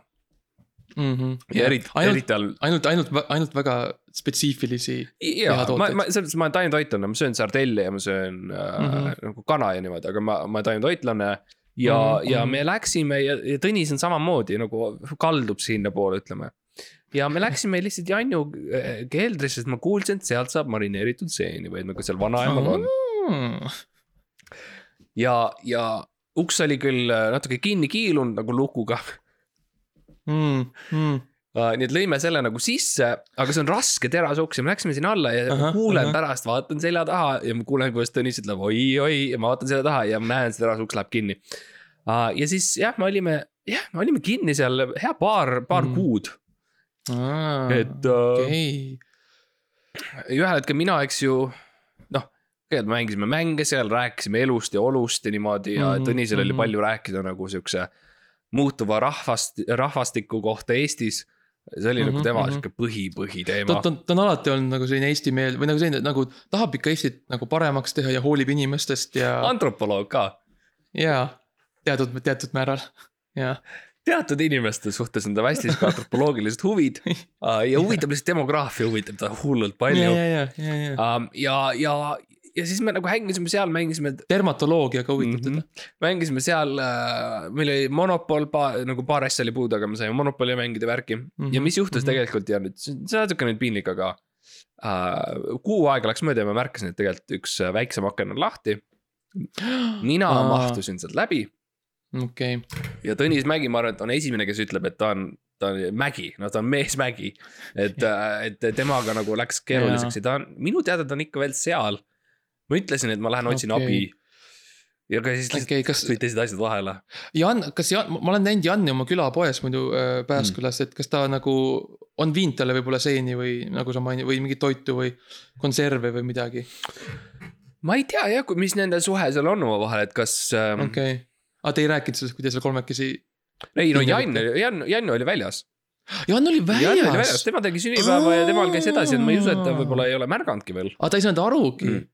ja eriti, ainult, eriti all. ainult, ainult, ainult väga spetsiifilisi. jaa, ma, lihatooteid. ma, selles mõttes ma olen taimetoitlane, ma söön sardelli ja ma söön äh, mm. -hmm. nagu kana ja niimoodi, aga ma, ma olen taimetoitlane. ja mm, -hmm. ja mhm. me läksime ja, ja Tõnis on samamoodi nagu kaldub sinnapoole, ütleme. ja me läksime lihtsalt Janju äh, keldrisse, sest ma kuulsin, et sealt saab marineeritud seeni või nagu seal vanaemal on. ja, ja uks oli küll äh, natuke kinni kiilunud nagu lukuga Mm, Uh, nii et lõime selle nagu sisse, aga see on raske terasuks ja me läksime sinna alla ja Ahah, ma kuulen ahah. pärast, vaatan selja taha ja ma kuulen, kuidas Tõnis ütleb oi-oi ja ma vaatan selja taha ja ma näen, see terasuks läheb kinni uh,. ja siis jah, me olime, jah, me olime kinni seal hea paar, paar Mm. mm. kuud, et uh, okei, ühel hetkel mina, eks ju, noh, kõigepealt me mängisime mänge seal, rääkisime elust ja olust ja niimoodi ja Mhm, Tõnisel oli mhm. palju rääkida nagu siukse muutuva rahvast, rahvastiku kohta Eestis. see oli mm -hmm, nagu Mhm, tema mhm. sihuke põhi, ta, põhiteema. ta, ta on alati olnud nagu selline Eesti meel või nagu selline nagu tahab ikka Eestit nagu paremaks teha ja hoolib inimestest ja, antropoloog ka, ja teatud, teatud määral, ja. teatud inimeste suhtes on tal hästi sihuke antropoloogilised huvid Aa, ja huvitab lihtsalt demograafia huvitab ta hullult palju. ja, ja, ja, ja ja, ja, ja siis me nagu hängisime seal, mängisime dermatoloogiaga huvitab Mhm. teda. mängisime seal äh,, meil oli monopol, nagu paar asja oli puudu, aga me saime monopoli mängida värki mm. -hmm. ja mis juhtus mhm. tegelikult ja nüüd, see on natuke nüüd piinlik, aga äh,. kuu aega läks mööda ja ma märkasin, et tegelikult üks äh, väiksem aken on lahti mina Aa. mahtusin sealt läbi okei okay., ja Tõnis Mägi, ma arvan, et on esimene, kes ütleb, et ta on, ta on Mägi, no ta on mees Mägi. et, et temaga nagu läks keeruliseks ja ta on, minu teada ta on ikka veel seal. Ma ütlesin, et ma lähen otsin okay. abi. ja ka siis lihtsalt okei, kas tulid teised asjad vahele. Jan, kas Jan, ma olen näinud Janni oma külapoes muidu äh, Pääskülas, et kas ta nagu on viinud talle võib-olla seeni või nagu sa mainisid või mingit toitu või konserve või midagi, ma ei tea jah, mis nende suhe seal on omavahel, et kas ähm, okay.. okei okay.. aga te ei rääkinud sellest, kui te seal kolmekesi, ei no Jan, Jan, Jan oli väljas. Jan oli Jan oli väljas, väljas, tema tegi sünnipäeva ja temal käis edasi, et ma ei usu, et ta võib-olla ei ole märganudki veel. aga ta ei saanud arugi Mm.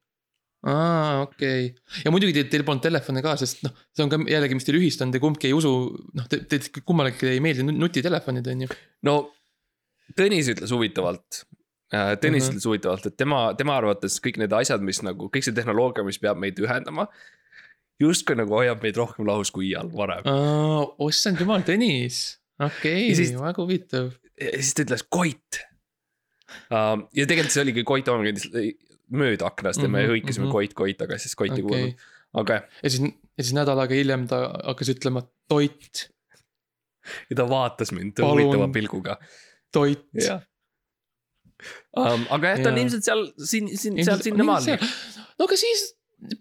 aa, okei okay. ja muidugi teil, teil polnud telefone ka, sest noh, see on ka jällegi, mis teil ühist on, te kumbki ei usu, noh, te, te kummalegi ei meeldi nu- nutitelefonid, on ju. no Tõnis ütles huvitavalt. Tõnis uh Mhm. -huh. ütles huvitavalt, et tema, tema arvates kõik need asjad, mis nagu kõik see tehnoloogia, mis peab meid ühendama. justkui nagu hoiab meid rohkem lahus kui iial varem. ossand jumal, Tõnis, okei okay, väga huvitav. ja siis ta ütles Koit uh,. ja tegelikult see oligi Koit oma kõndis mööda aknast ja me Mhm, hõikasime mhm. Koit, Koit, aga siis Koiti ei okei kuulnud, aga ja siis, ja siis nädal aega hiljem ta hakkas ütlema toit, ja ta vaatas mind huvitava pilguga. toit. um,. aga jah, ta on ilmselt seal, siin, siin, seal sinnamaal. no aga siis,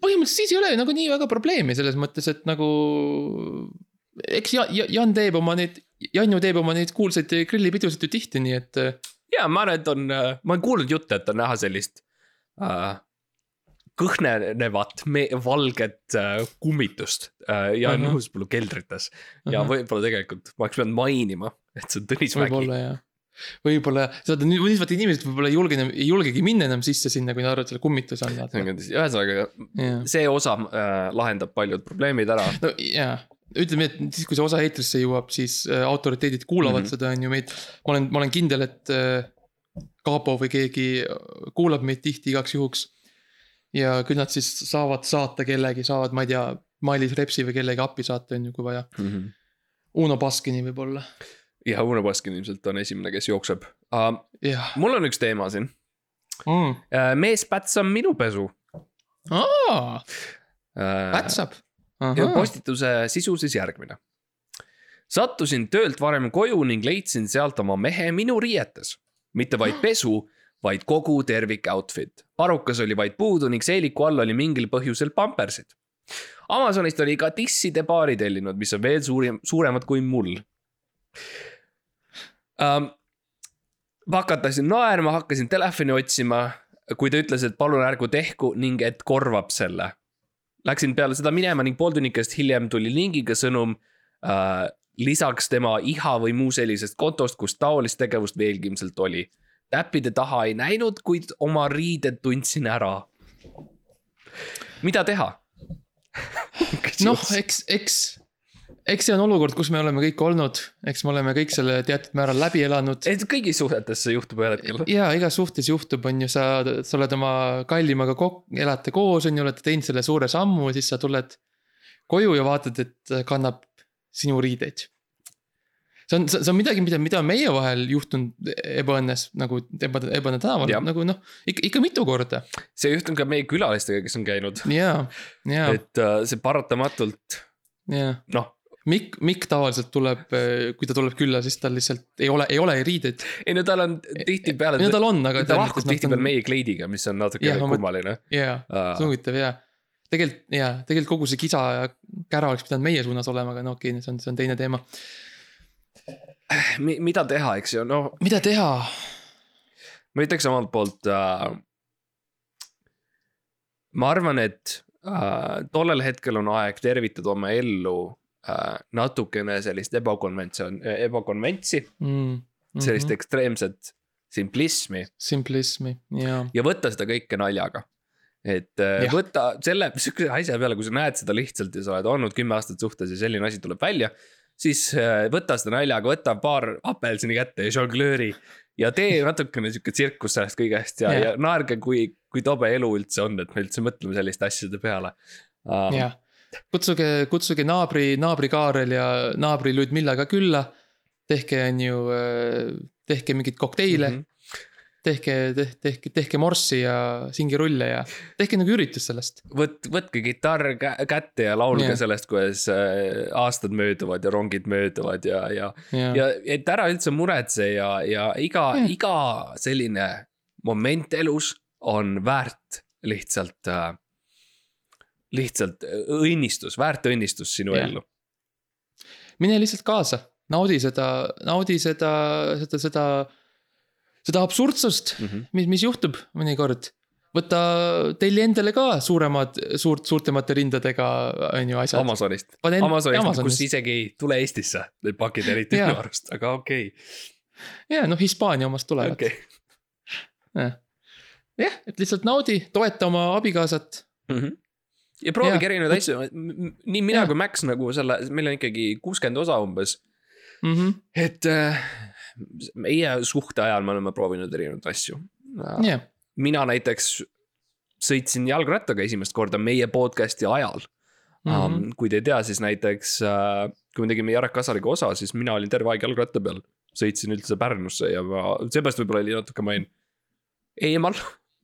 põhimõtteliselt siis ei ole nagu nii väga probleemi selles mõttes, et nagu. eks Ja- Ja- Jan teeb oma neid, Jan ju teeb oma neid kuulsaid grillipidusid ju tihti, nii et. ja ma arvan, et on, ma olen kuulnud jutte, et on näha sellist uh, kõhnenevat, valget uh, kummitust uh, Jan Ahah. Uuspõllu keldrites ja võib-olla tegelikult ma oleks pidanud mainima, et see on Tõnis Mägi. võib-olla jah. võib-olla, saad nüüd nüüd vaata inimesed võib-olla ei julge ei julgegi minna enam sisse sinna, kui nad arvavad, et seal kummitus on. ühesõnaga, jah, see osa uh, lahendab paljud probleemid ära. no jaa, ütleme, et siis, kui see osa eetrisse jõuab, siis äh, autoriteedid kuulavad mm. -hmm. seda, on ju meid. ma olen, ma olen kindel, et äh, Kaapo või keegi äh, kuulab meid tihti igaks juhuks. ja küll nad siis saavad saata kellegi, saavad, ma ei tea, Mailis Repsi või kellegi appi saata, on ju, kui vaja. Uno Baskini võib-olla, ja Uno Baskin ilmselt on esimene, kes jookseb uh,. jah mul on üks teema siin mm.. uh,. mees pätsam minu pesu uh,. pätsab. ja postituse sisu siis järgmine. sattusin töölt varem koju ning leidsin sealt oma mehe minu riietes. Mitte vaid pesu, vaid kogu tervik outfit. parukas oli vaid puudu ning seeliku all oli mingil põhjusel pampersid. Amazonist oli ka tisside paari tellinud, mis on veel suurim, suuremad kui mul um,. pakatasin naerma, hakkasin telefoni otsima, kui ta ütles, et palun ärgu tehku ning et korvab selle Läksin peale seda minema ning pool tunnikest hiljem tuli lingiga sõnum äh, lisaks tema iha või muu sellisest kontost, kus taolist tegevust veelgi ilmselt oli. täppide taha ei näinud, kuid oma riided tundsin ära. mida teha? noh, eks, eks, eks see on olukord, kus me oleme kõik olnud, eks me oleme kõik selle teatud määral läbi elanud. et kõigis suhetes see juhtub ühel hetkel. ja igas suhtes juhtub, on ju, sa, sa oled oma kallimaga kokku, elate koos, on ju, olete teinud selle suure sammu ja siis sa tuled koju ja vaatad, et kannab sinu riideid. see on, see on midagi, mida, mida on meie vahel juhtunud ebaõnnes nagu eba, ebaõnne tänaval Jah. nagu noh, ikka, ikka mitu korda see juhtub ka meie külalistega, kes on käinud, ja, ja, et äh, see paratamatult ja. noh, Mikk, Mikk tavaliselt tuleb, kui ta tuleb külla, siis tal lihtsalt ei ole, ei ole riideid. ei no tal on tihtipeale no tal on, aga. ta lahkub tihtipeale meie kleidiga, mis on natuke Jah, mõt- kummaline. jaa, Aa. see on huvitav jaa. Tegelikult jaa, tegelikult kogu see kisa ja kära oleks pidanud meie suunas olema, aga no okei, see on, see on teine teema. mida teha, eks ju, no mida teha? ma ütleks omalt poolt äh,. ma arvan, et äh, tollel hetkel on aeg tervitada oma ellu äh, natukene sellist ebakonventsioon, ebakonventsi, mm,. sellist ekstreemset simplismi Simplismi, jaa. ja võtta seda kõike naljaga. Et äh, Jah. võtta selle sihukese asja peale, kui sa näed seda lihtsalt ja sa oled olnud kümme aastat suhtes ja selline asi tuleb välja. siis äh, võta seda naljaga, võta paar apelsini kätte ja žonglööri ja tee natukene sihuke tsirkus sellest kõigest ja, Jah. ja naerge, kui, kui tobe elu üldse on, et me üldse mõtleme selliste asjade peale uh,. jah, kutsuge, kutsuge naabri, naabri Kaarel ja naabri Ludmilla ka külla. tehke, on ju, tehke mingeid kokteile mm. -hmm. tehke, tehke, tehke morssi ja singirulle ja tehke nagu üritus sellest. võt-, võtke kitarr kä- kätte ja laulge yeah. sellest, kuidas äh, aastad mööduvad ja rongid mööduvad ja, ja, ja, ja et ära üldse muretse ja, ja iga yeah., iga selline moment elus on väärt lihtsalt äh,, lihtsalt õnnistus, väärt õnnistus sinu yeah. ellu. mine lihtsalt kaasa, naudi seda, naudi seda, seda, seda, seda absurdsust, Mm -hmm. mis, mis juhtub mõnikord. võta, telli endale ka suuremad, suurt, suurtemate rindadega, on ju asjad. Amazonist, Amazonist, Amazonist. kus isegi ei tule Eestisse need pakid eriti minu arust, aga okei ja noh, Hispaania omast okay., tulevad okay.. jah, et lihtsalt naudi, toeta oma abikaasat. mm. -hmm. ja proovige erinevaid asju, nii mina Jah. kui Max nagu selle, meil on ikkagi kuuskümmend osa umbes. Mm -hmm. et äh, meie suhte ajal me oleme proovinud erinevaid asju. jah, mina näiteks sõitsin jalgrattaga esimest korda meie podcast'i ajal mm. -hmm. kui te ei tea, siis näiteks äh, kui me tegime Jarek Kasariga osa, siis mina olin terve aeg jalgratta peal. sõitsin üldse Pärnusse ja ma, seepärast võib-olla oli natuke, ma olin eemal,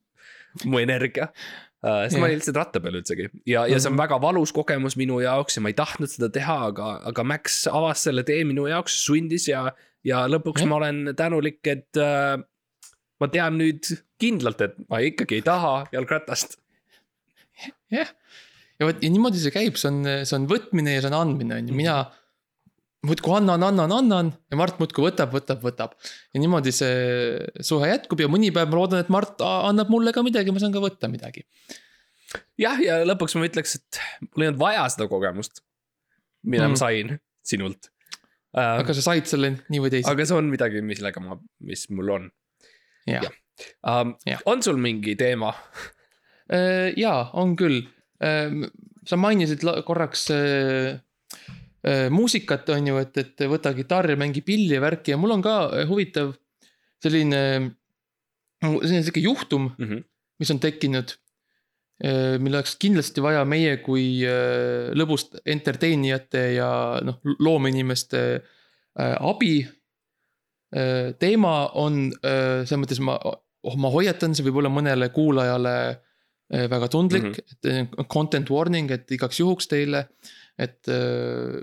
mu energia uh,. sest ma Jah. olin lihtsalt ratta peal üldsegi ja, ja see on Mhm. väga valus kogemus minu jaoks ja ma ei tahtnud seda teha, aga, aga Max avas selle tee minu jaoks, sundis ja, ja lõpuks Jah. ma olen tänulik, et uh, ma tean nüüd kindlalt, et ma ikkagi ei taha jalgratast. jah. ja vot ja niimoodi see käib, see on, see on võtmine ja see on andmine, on ju, mina muudkui annan, annan, annan ja Mart muudkui võtab, võtab, võtab. ja niimoodi see suhe jätkub ja mõni päev ma loodan, et Mart annab mulle ka midagi, ma saan ka võtta midagi. jah, ja lõpuks ma ütleks, et mul ei olnud vaja seda kogemust, mida. Mm. ma sain sinult uh,. aga sa said selle nii või teisiti. aga see on midagi, millega ma, mis mul on jah um, Jah.. on sul mingi teema? Äh, jaa, on küll. sa mainisid korraks äh, muusikat, on ju, et, et võta kitarr ja mängi pilli ja värki ja mul on ka huvitav selline, selline sihuke juhtum, Mm -hmm. mis on tekkinud. Mille oleks kindlasti vaja meie kui äh, lõbust entertain ijate ja noh, loomeinimeste äh, abi. teema on äh, selles mõttes ma, oh ma hoiatan, see võib olla mõnele kuulajale äh, väga tundlik mm, -hmm. et äh, content warning, et igaks juhuks teile, et äh,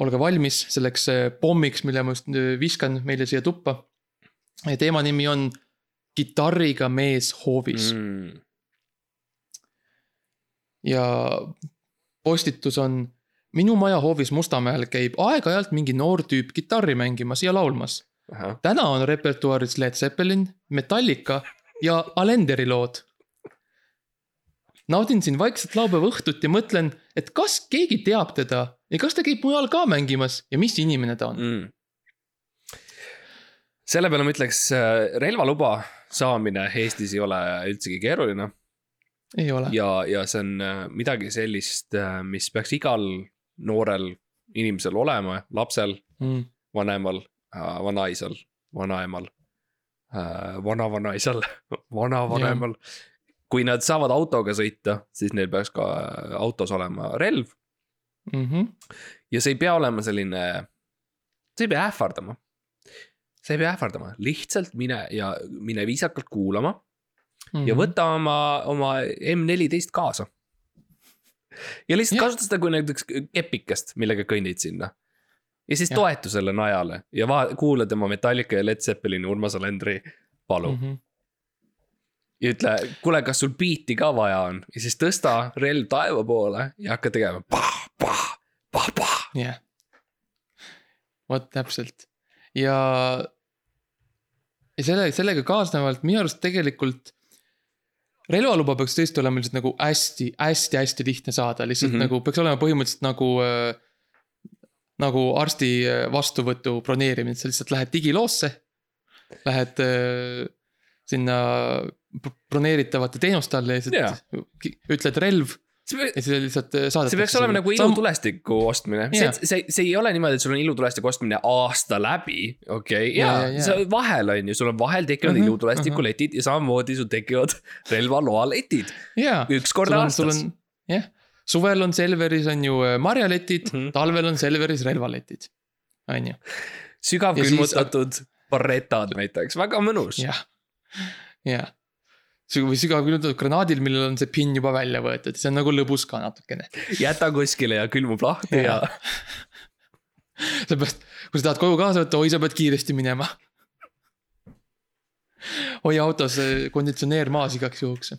olge valmis selleks äh, pommiks, mille ma just äh, viskan meile siia tuppa. teema nimi on kitarriga mees hoovis mm. Mm. Ja postitus on. minu maja hoovis Mustamäel käib aeg-ajalt mingi noor tüüp kitarri mängimas ja laulmas. täna on repertuaaris Led Zeppelin, Metallica ja Alenderi lood. naudin siin vaikset laupäeva õhtut ja mõtlen, et kas keegi teab teda ja kas ta käib mujal ka mängimas ja mis inimene ta on. Mm. selle peale ma ütleks, relvaluba saamine Eestis ei ole üldsegi keeruline. ja, ja see on äh, midagi sellist, mis peaks igal noorel inimesel olema, lapsel, Mm. vanemal, vanaisal, vanaemal, vanavanaisal, vanavanemal. kui nad saavad autoga sõita, siis neil peaks ka autos olema relv Mm -hmm. ja see ei pea olema selline, see ei pea ähvardama. see ei pea ähvardama, lihtsalt mine ja mine viisakalt kuulama -hmm. ja võta oma, oma M14 kaasa. ja lihtsalt Jah. kasuta seda kui näiteks kepikest, millega kõnnid sinna. ja siis Jah. toetu selle najale ja va-, kuula tema Metallica ja Led Zeppelini Urmas Alendri palu mm. mm. -hmm. -hmm. ja ütle, kuule, kas sul biiti ka vaja on ja siis tõsta relv taeva poole ja hakka tegema pah, pah, pah, pah. jah yeah.. vot täpselt ja, ja selle, sellega kaasnevalt minu arust tegelikult. Relvaluba peaks tõesti olema lihtsalt nagu hästi-hästi-hästi lihtne saada, lihtsalt mm. -hmm. nagu peaks olema põhimõtteliselt nagu äh,. nagu arsti äh, vastuvõtu broneerimine, et sa lihtsalt lähed digiloosse. Lähed äh, sinna br- broneeritavate teenuste alla ja lihtsalt ütled relv see ja siis lihtsalt äh, saadetakse. peaks olema nagu ilutulestiku ostmine, see Jaa., see, see ei ole niimoodi, et sul on ilutulestiku ostmine aasta läbi, okei okay?, ja jaa, jaa. see vahel on ju, sul on vahel tekivad Mhm, ilutulestiku letid ja samamoodi sul tekivad relvaloa letid jaa. üks kord aastas. jah, suvel on Selveris on ju äh, marjaletid mm. -hmm. talvel on Selveris relvaletid, on ju. sügav Ja siis- barretad näiteks, väga mõnus. jah, jah. Või sügav külmutatud granaadil, millel on see pinn juba välja võetud, see on nagu lõbus ka natukene. jäta kuskile ja külmub lahti ja, Jaa. seepärast, kui sa tahad koju kaasa võtta, oi, sa pead kiiresti minema. hoia autos eh, konditsioneer maas igaks juhuks.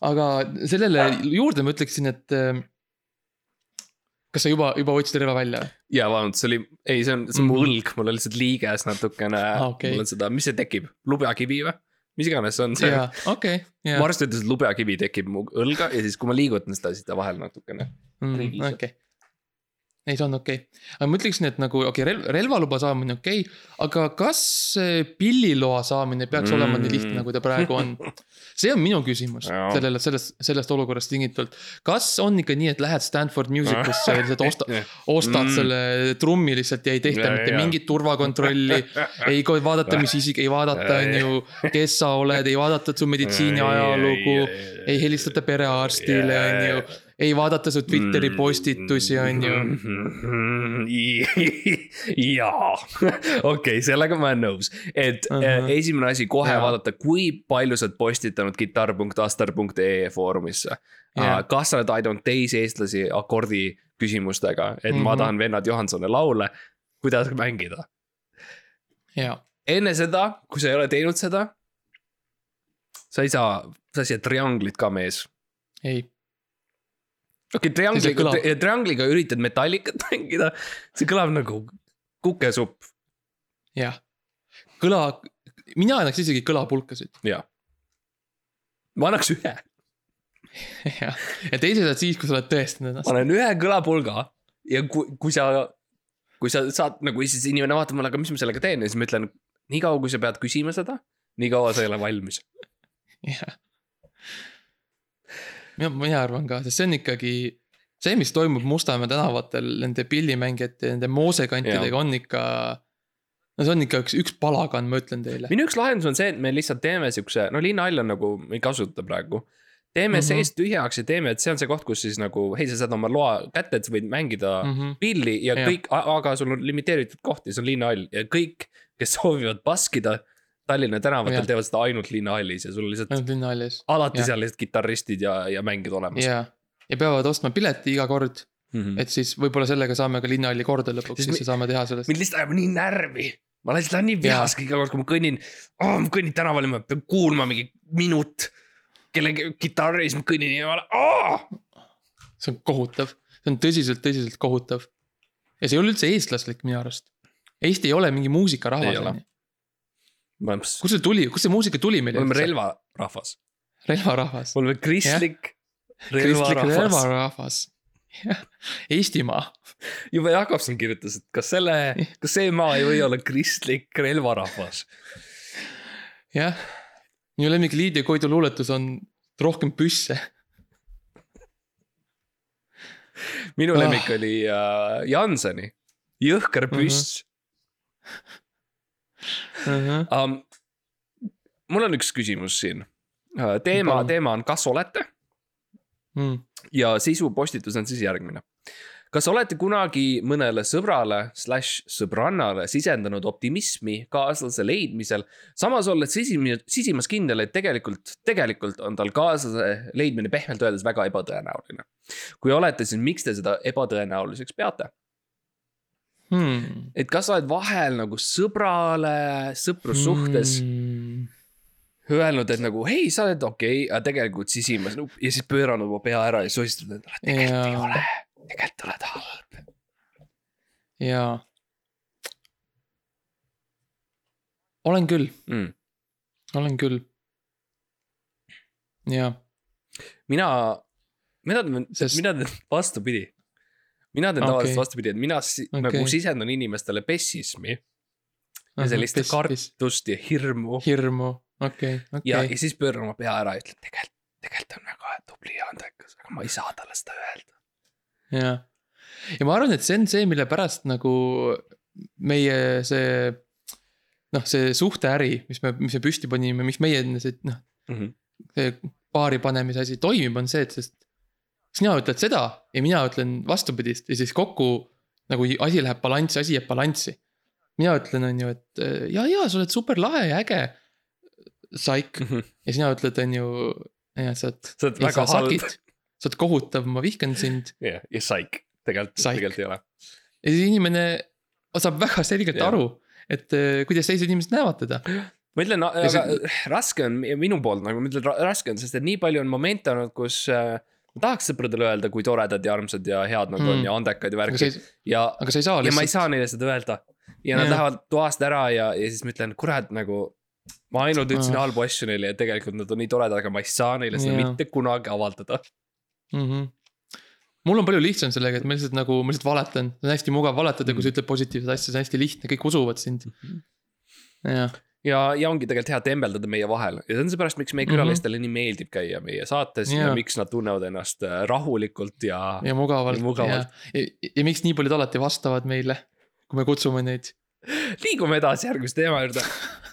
aga sellele juurde ma ütleksin, et eh, kas sa juba, juba võtsid relva välja? ja vabandust, see oli, ei, see on, see on mu õlg, mul on lihtsalt liiges natukene Ah, okei. mul on seda, mis see tekib, lubjakivi või? Mis iganes see on see. jaa, okei, jaa. Marst ütles, et lubjakivi tekib mu õlga ja siis, kui ma liigutan seda, siis ta vahel natukene. Mm, okei. ei, see on okei okay.. aga ma ütleksin, et nagu okei okay,, relv, relvaluba saamine okei okay,, aga kas pilliloa saamine peaks mm. olema nii lihtne, nagu ta praegu on? see on minu küsimus sellele, sellest, sellest olukorrast tingitult. kas on ikka nii, et lähed Stanford Musicusse ja lihtsalt osta-, ostad Mm. mm. selle trummi lihtsalt ja ei tehta Ja, mitte ja. mingit turvakontrolli. ei vaadata, mis isik, ei vaadata, on ju, kes sa oled, ei vaadata su meditsiini ajalugu, ei helistata perearstile, on ju, ei vaadata su Twitteri postitusi, on ju. jaa, okei, sellega ma olen nõus, et uh Mhm. -huh. esimene asi kohe Jaa. vaadata, kui palju sa oled postitanud kitarr.aster.ee foorumisse uh,. kas sa oled aidanud teisi eestlasi akordi küsimustega, et mm -hmm. ma Mhm. tahan vennad Johansoni laule, kuidas mängida. ja, enne seda, kui sa ei ole teinud seda, sa ei saa, sa ei saa trianglit ka mees ei, okei okay,, triangliga kõlab- tri,, triangliga üritad metallikat mängida, see kõlab nagu kukesupp, jah. kõla, mina annaks isegi kõlapulkasid. jaa. ma annaks ühe, jah, ja teised on siis, kui sa oled tõestanud ennast ma. annan ühe kõlapulga ja kui, kui sa, kui sa saad nagu siis inimene vaatab mulle, aga mis ma sellega teen ja siis ma ütlen, niikaua kui sa pead küsima seda, nii kaua sa ei ole valmis. jah. mina, mina arvan ka, sest see on ikkagi, see, mis toimub Mustamäe tänavatel nende pillimängijate, nende moosekantidega on ikka. no see on ikka üks, üks palagan, ma ütlen teile. minu üks lahendus on see, et me lihtsalt teeme siukse, no linnahall on nagu, me ei kasuta praegu. teeme mm. -hmm. seest tühjaks ja teeme, et see on see koht, kus siis nagu, hei, sa saad oma loa kätte, et sa võid mängida mm. -hmm. pilli ja Jah. kõik, aga sul on limiteeritud koht ja see on linnahall ja kõik, kes soovivad baskida Tallinna tänavatel teevad seda ainult linnahallis ja sul on lihtsalt ainult linnahallis. alati jah. seal lihtsalt kitarristid ja, ja mängid olemas. ja, ja peavad ostma pileti iga kord, mind et siis võib-olla sellega saame ka linnahalli korda lõpuks, siis mi- saame teha sellest. lihtsalt ajab nii närvi. ma lihtsalt olen nii vihas iga kord, kui ma kõnnin oh,, ma kõnnin tänaval ja ma pean kuulma mingi minut kellegi kitarri, siis ma kõnnin ja ma olen oh!. see on kohutav, see on tõsiselt, tõsiselt kohutav. ja see ei ole üldse eestlaslik minu arust. Eesti ei ole mingi muusikarahvas ole., onju. Kust see tuli, kust see muusika tuli meile me oleme? relvarahvas, relvarahvas. me oleme kristlik relvarahvas. relvarahvas. Eestimaa, juba Jakobson kirjutas, et kas selle, kas see maa ei või olla kristlik relvarahvas. jah. minu lemmik Liidia Koidu luuletus on rohkem püsse. minu Ah. lemmik oli äh, Janseni, jõhker püss um,. mul on üks küsimus siin. teema, Palun. teema on, kas olete Mm. ja sisupostitus on siis järgmine. kas olete kunagi mõnele sõbrale slaš sõbrannale sisendanud optimismi kaaslase leidmisel, samas olles sisimi-, sisimas kindel, et tegelikult, tegelikult on tal kaaslase leidmine pehmelt öeldes väga ebatõenäoline. kui olete, siis miks te seda ebatõenäoliseks peate? Hmm. et kas sa oled vahel nagu sõbrale, sõprussuhtes Hmm. öelnud, et nagu hei, sa oled okei okay,, aga tegelikult sisimas no, ja siis pööranud oma pea ära ja sosistanud endale, tegelikult ei Jaa. ole, tegelikult oled halb. jaa. olen küll, Mm. olen küll. jaa, mina, mina mina vastupidi. Mina teen Okei. tavaliselt vastupidi, et mina si okay. nagu sisendan inimestele pessismi ja sellist kartust ja hirmu hirmu, okei, ja, okei ja, siis pööran oma pea ära ja ütlen tegelikult, tegelikult on väga tubli ja andekas, aga ma ei saa talle seda öelda. jah. ja ma arvan, et see on see, mille pärast nagu meie see noh, see suhteäri, mis me, mis me püsti panime, miks meie see noh, Mhm. see paari panemise asi toimib, on see, et sest sina ütled seda ja mina ütlen vastupidist ja siis kokku nagu asi läheb balanssi, asi jääb balanssi. mina ütlen, on ju, et ja, ja sa oled super lahe ja äge. Saik ja sina ütled, on ju, sa oled, sa oled väga halb. sa oled kohutav, ma vihkan sind. jah, ja saik, tegelikult, tegelikult ei ole. ja siis inimene saab väga selgelt Jah. aru, et äh, kuidas teised inimesed näevad teda. ma ütlen, aga raske on minu poolt nagu ma ütlen, raske on, sest et nii palju on momente olnud, kus äh, ma tahaks sõpradele öelda, kui toredad ja armsad ja head nad mm. on Mm. ja andekad ja aga värki sa ei, ja, aga sa ei saa ja ma ei lihtsalt, saa neile seda öelda. ja nad Jah. lähevad toast ära ja, ja siis ma ütlen, kurat, nagu. ma ainult ütlesin Ah. halbu asju neile ja tegelikult nad on nii toredad, aga ma ei saa neile seda Jah. mitte kunagi avaldada. mm. -hmm. mul on palju lihtsam sellega, et ma lihtsalt nagu, ma lihtsalt valetan, see on hästi mugav valetada, kui sa ütled positiivset asja, see on hästi lihtne, kõik usuvad sind. jah, ja, ja ongi tegelikult hea tembeldada meie vahel ja see on seepärast, miks meie Mhm. külalistele mm -hmm. nii meeldib käia meie saates ja Jaa. miks nad tunnevad ennast äh, rahulikult ja, ja mugavalt, Ja mugavalt. ja, ja, ja miks nii paljud alati vastavad meile, kui me kutsume neid liigume edasi järgmise teema juurde.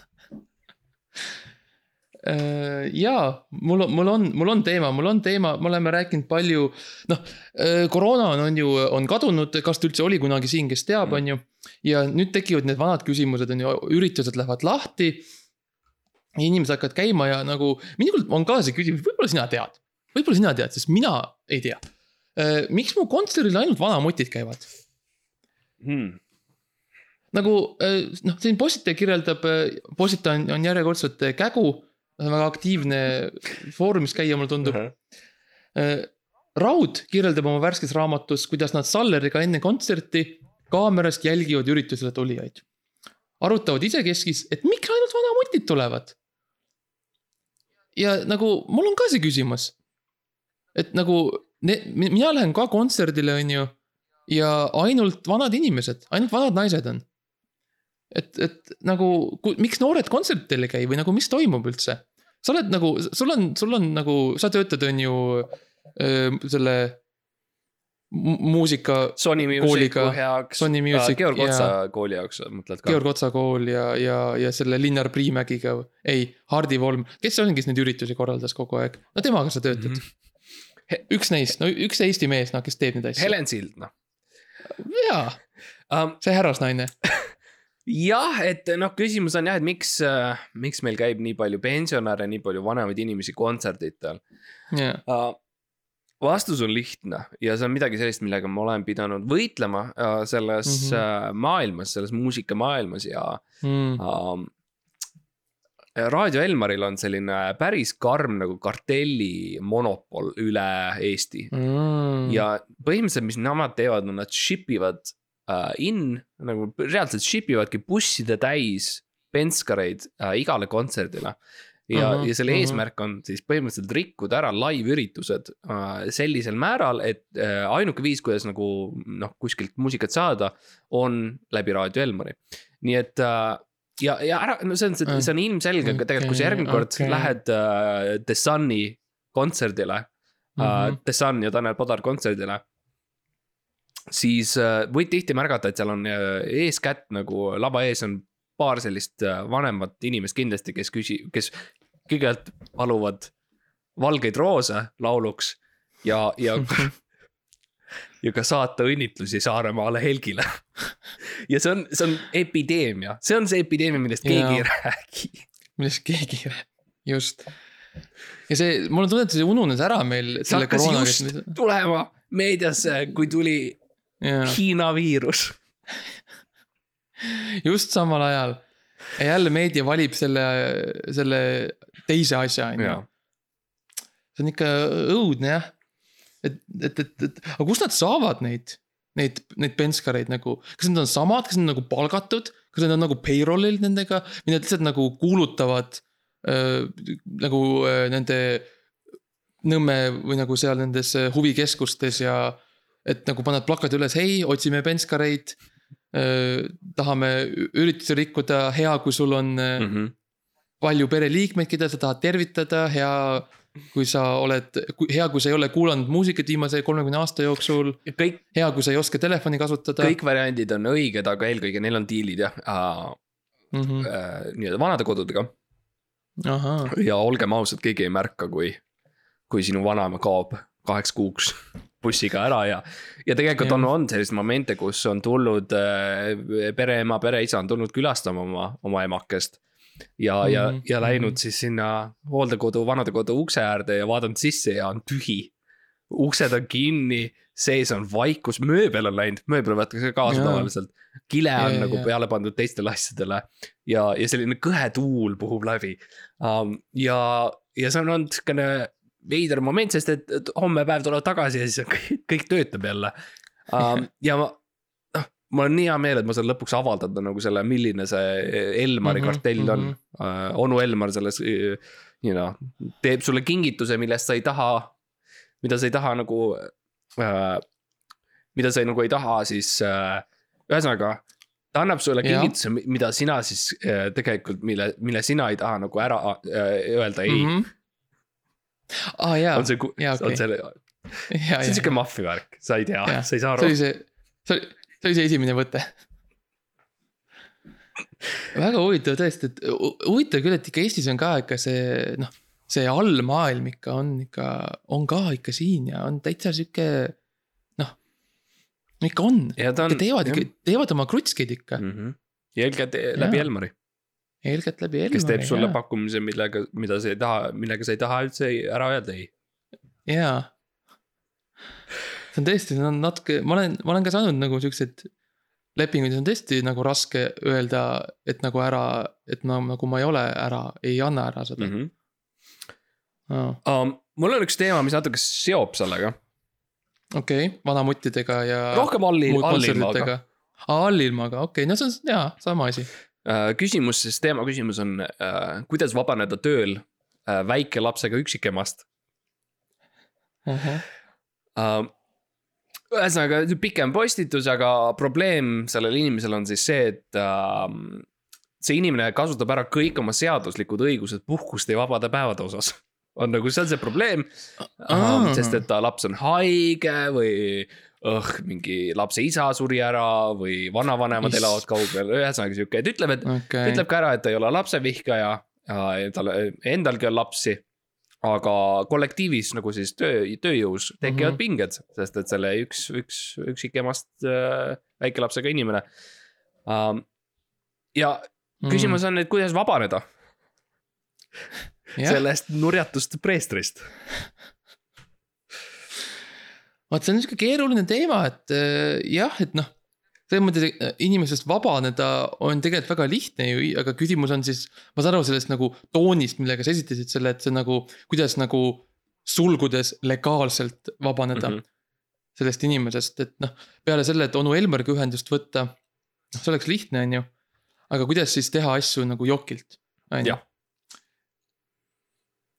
Äh, jaa, mul on, mul on, mul on teema, mul on teema, me oleme rääkinud palju, noh, koroona on, on ju, on kadunud, kas ta üldse oli kunagi siin, kes teab, on ju. ja nüüd tekivad need vanad küsimused, on ju, üritused lähevad lahti. inimesed hakkavad käima ja nagu, minul on ka see küsimus, võib-olla sina tead, võib-olla sina tead, sest mina ei tea. miks mu kontserdil ainult vanamutid käivad? Hmm. nagu äh, noh, siin Positaja kirjeldab, Positaja on, on järjekordselt äh, kägu, väga aktiivne foorumis käia, mulle tundub. Raud kirjeldab oma värskes raamatus, kuidas nad Salleriga enne kontserti kaamerast jälgivad üritusele tulijaid. arutavad isekeskis, et miks ainult vanamutid tulevad. ja nagu mul on ka see küsimus. et nagu ne, mi- mina lähen ka kontserdile, on ju. ja ainult vanad inimesed, ainult vanad naised on. et, et nagu, miks noored kontsertidel ei käi või nagu, mis toimub üldse? sa oled nagu, sul on, sul on nagu, sa töötad, on ju öö, selle mu- muusika, Sony Kooliga, heaks. Sony Music Georg ja- Otsa kooli jaoks mõtled ka? Georg Otsa kool ja, ja, ja selle Linnar Priimägiga, ei, Hardi Volm, kes see on, kes neid üritusi korraldas kogu aeg, no temaga sa töötad mm. -hmm. üks neist, no üks Eesti mees, noh, kes teeb neid asju. Helen Sild, noh jaa, um,. see härrasnaine. jah, et noh, küsimus on jah, et miks, miks meil käib nii palju pensionäre, nii palju vanemaid inimesi kontserditel jaa, uh,. vastus on lihtne ja see on midagi sellist, millega ma olen pidanud võitlema uh, selles mm. -hmm. uh, maailmas, selles muusikamaailmas ja Mm. um,. Raadio Elmaril on selline päris karm nagu kartelli monopol üle Eesti Mm. ja põhimõtteliselt, mis nemad teevad, on nad ship ivad uh, in nagu reaalselt ship ivadki busside täis penskareid uh, igale kontserdile. ja uh, -huh, ja selle uh. -huh. eesmärk on siis põhimõtteliselt rikkuda ära live-üritused uh, sellisel määral, et uh, ainuke viis, kuidas nagu noh, kuskilt muusikat saada, on läbi Raadio Elmari. nii et uh, ja, ja ära, no see on, see on ilmselge, aga tegelikult, kui sa järgmine kord okay. lähed uh, The Sun'i kontserdile mm, -hmm. uh, The Sun ja Tanel Padar kontserdile. Siis uh, võid tihti märgata, et seal on uh, eeskätt nagu lava ees on paar sellist uh, vanemat inimest kindlasti, kes küsi-, kes kõigepealt paluvad valgeid roose lauluks ja, ja ja ka saata õnnitlusi Saaremaale Helgile. ja see on, see on epideemia, see on see epideemia, millest keegi Jaa. ei räägi. millest keegi ei räägi, just. ja see, mul on tunne, et see ununes ära meil see hakkas just. tulema meediasse, kui tuli Hiina viirus. just samal ajal. ja jälle meedia valib selle, selle teise asja, on ju. see on ikka õudne jah. et, et, et, et, aga kust nad saavad neid, neid, neid penskareid nagu, kas need on samad, kas need on nagu palgatud, kas need on nagu payroll'il nendega või nad lihtsalt nagu kuulutavad äh, nagu äh, nende Nõmme või nagu seal nendes äh, huvikeskustes ja et nagu paned plakati üles, hei, otsime penskareid äh,. tahame üritusi rikkuda, hea, kui sul on äh, Mhm. palju pereliikmeid, keda sa tahad tervitada, hea kui sa oled, hea, kui sa ei ole kuulanud muusikat viimase kolmekümne aasta jooksul, kõik, hea, kui sa ei oska telefoni kasutada. kõik variandid on õiged, aga eelkõige neil on diilid jah Mm -hmm. äh, nii-öelda vanadekodudega ja olgem ausad, keegi ei märka, kui, kui sinu vanaema kaob kaheks kuuks bussiga ära ja. ja tegelikult on, on selliseid momente, kus on tulnud äh, pereema, pereisa on tulnud külastama oma, oma emakest. ja mm, -hmm. ja, ja läinud -hmm. siis sinna hooldekodu, vanadekodu ukse äärde ja vaadanud sisse ja on tühi. uksed on kinni, sees on vaikus, mööbel on läinud, mööbel võetakse kaasa tavaliselt. kile on ja, nagu ja. peale pandud teistele asjadele ja, ja selline kõhe tuul puhub läbi um,. ja, ja see on olnud siukene veider moment, sest et, homme päev tulevad tagasi ja siis kõik, kõik töötab jälle um,. ja ma, noh, mul on nii hea meel, et ma saan lõpuks avaldada nagu selle, milline see Elmari mm -hmm, kartell on mm. -hmm. Uh, onu Elmar selles, you know, teeb sulle kingituse, millest sa ei taha, mida sa ei taha nagu uh,. mida sa ei, nagu ei taha, siis uh, ühesõnaga ta annab sulle kingituse, mida sina siis äh, tegelikult, mille, mille sina ei taha nagu ära äh, öelda ei mm. -hmm aa ah, jaa. on see, okay. on selle, see on siuke maffia värk, sa ei tea, sa ei saa aru. see oli see, see oli, see oli see esimene võte väga huvitav tõesti, et huvitav küll, et ikka Eestis on ka ikka see noh, see allmaailm ikka on ikka, on ka ikka siin ja on täitsa sihuke noh. ikka on, ikka teevad ikka, teevad oma krutskeid ikka mm. -hmm. ja eelkõige läbi Elmari eeskätt läbi Elmari. kes teeb sulle jah. pakkumise, millega, mida sa ei taha, millega sa ei taha üldse ära öelda ei. jaa. see on tõesti, see on natuke, ma olen, ma olen ka saanud nagu siukseid lepinguid, on tõesti nagu raske öelda, et nagu ära, et ma nagu ma ei ole ära, ei anna ära seda mm. -hmm. Oh. Um, mul on üks teema, mis natuke seob sellega. okei okay,, vanamuttidega ja. rohkem allil, allilmaga. allilmaga, okei okay., no see on jaa, sama asi küsimus, siis teema küsimus on, äh, kuidas vabaneda tööl äh, väikelapsega üksikemast uh? -huh. ühesõnaga pikem postitus, aga probleem sellel inimesel on siis see, et see inimene kasutab ära kõik oma seaduslikud õigused puhkuste ja vabade päevade osas on nagu, see on see probleem uh,. sest et ta laps on haige või õh, mingi lapse isa suri ära või vanavanemad Is... elavad kaugel, ühesõnaga sihuke, et ütleb, et okay., ütleb ka ära, et ta ei ole lapsevihkaja. tal endalgi on lapsi. aga kollektiivis nagu siis töö, tööjõus tekivad mm -hmm. pinged, sest et selle üks, üks, üksikemast äh, väikelapsega inimene um,. ja mm -hmm. küsimus on, et kuidas vabaneda sellest nurjatust preestrist vaat see on sihuke keeruline teema, et äh, jah, et noh. selles mõttes äh, inimesest vabaneda on tegelikult väga lihtne ju, aga küsimus on siis, ma saan aru sellest nagu toonist, millega sa esitasid selle, et see nagu, kuidas nagu sulgudes legaalselt vabaneda mm. -hmm. sellest inimesest, et noh, peale selle, et onu Elmariga ühendust võtta, noh, see oleks lihtne, on ju. aga kuidas siis teha asju nagu jokilt, on ju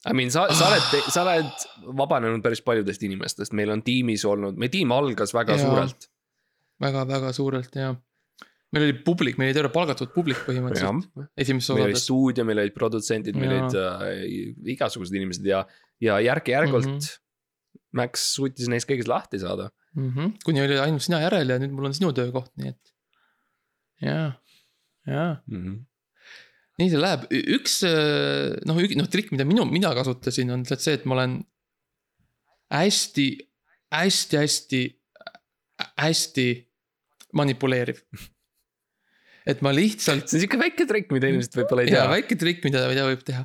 I mean, sa, sa oled, sa oled vabanenud päris paljudest inimestest, meil on tiimis olnud, meie tiim algas väga ja, suurelt. väga-väga suurelt ja. meil oli publik, meil oli terve palgatud publik põhimõtteliselt esimeses osades. meil oli stuudio, meil olid produtsendid, meil olid äh, igasugused inimesed ja, ja järk-järgult mm. -hmm. Max suutis neist kõigest lahti saada mm. -hmm. kuni oli ainult sina järel ja nüüd mul on sinu töökoht, nii et. ja, ja mm. -hmm nii see läheb, üks noh, noh trikk, mida minu, mina kasutasin, on lihtsalt see, et ma olen hästi, hästi, hästi, hästi manipuleeriv. et ma lihtsalt. see on sihuke väike trikk, mida inimesed võib-olla ei tea. väike trikk, mida, mida võib teha.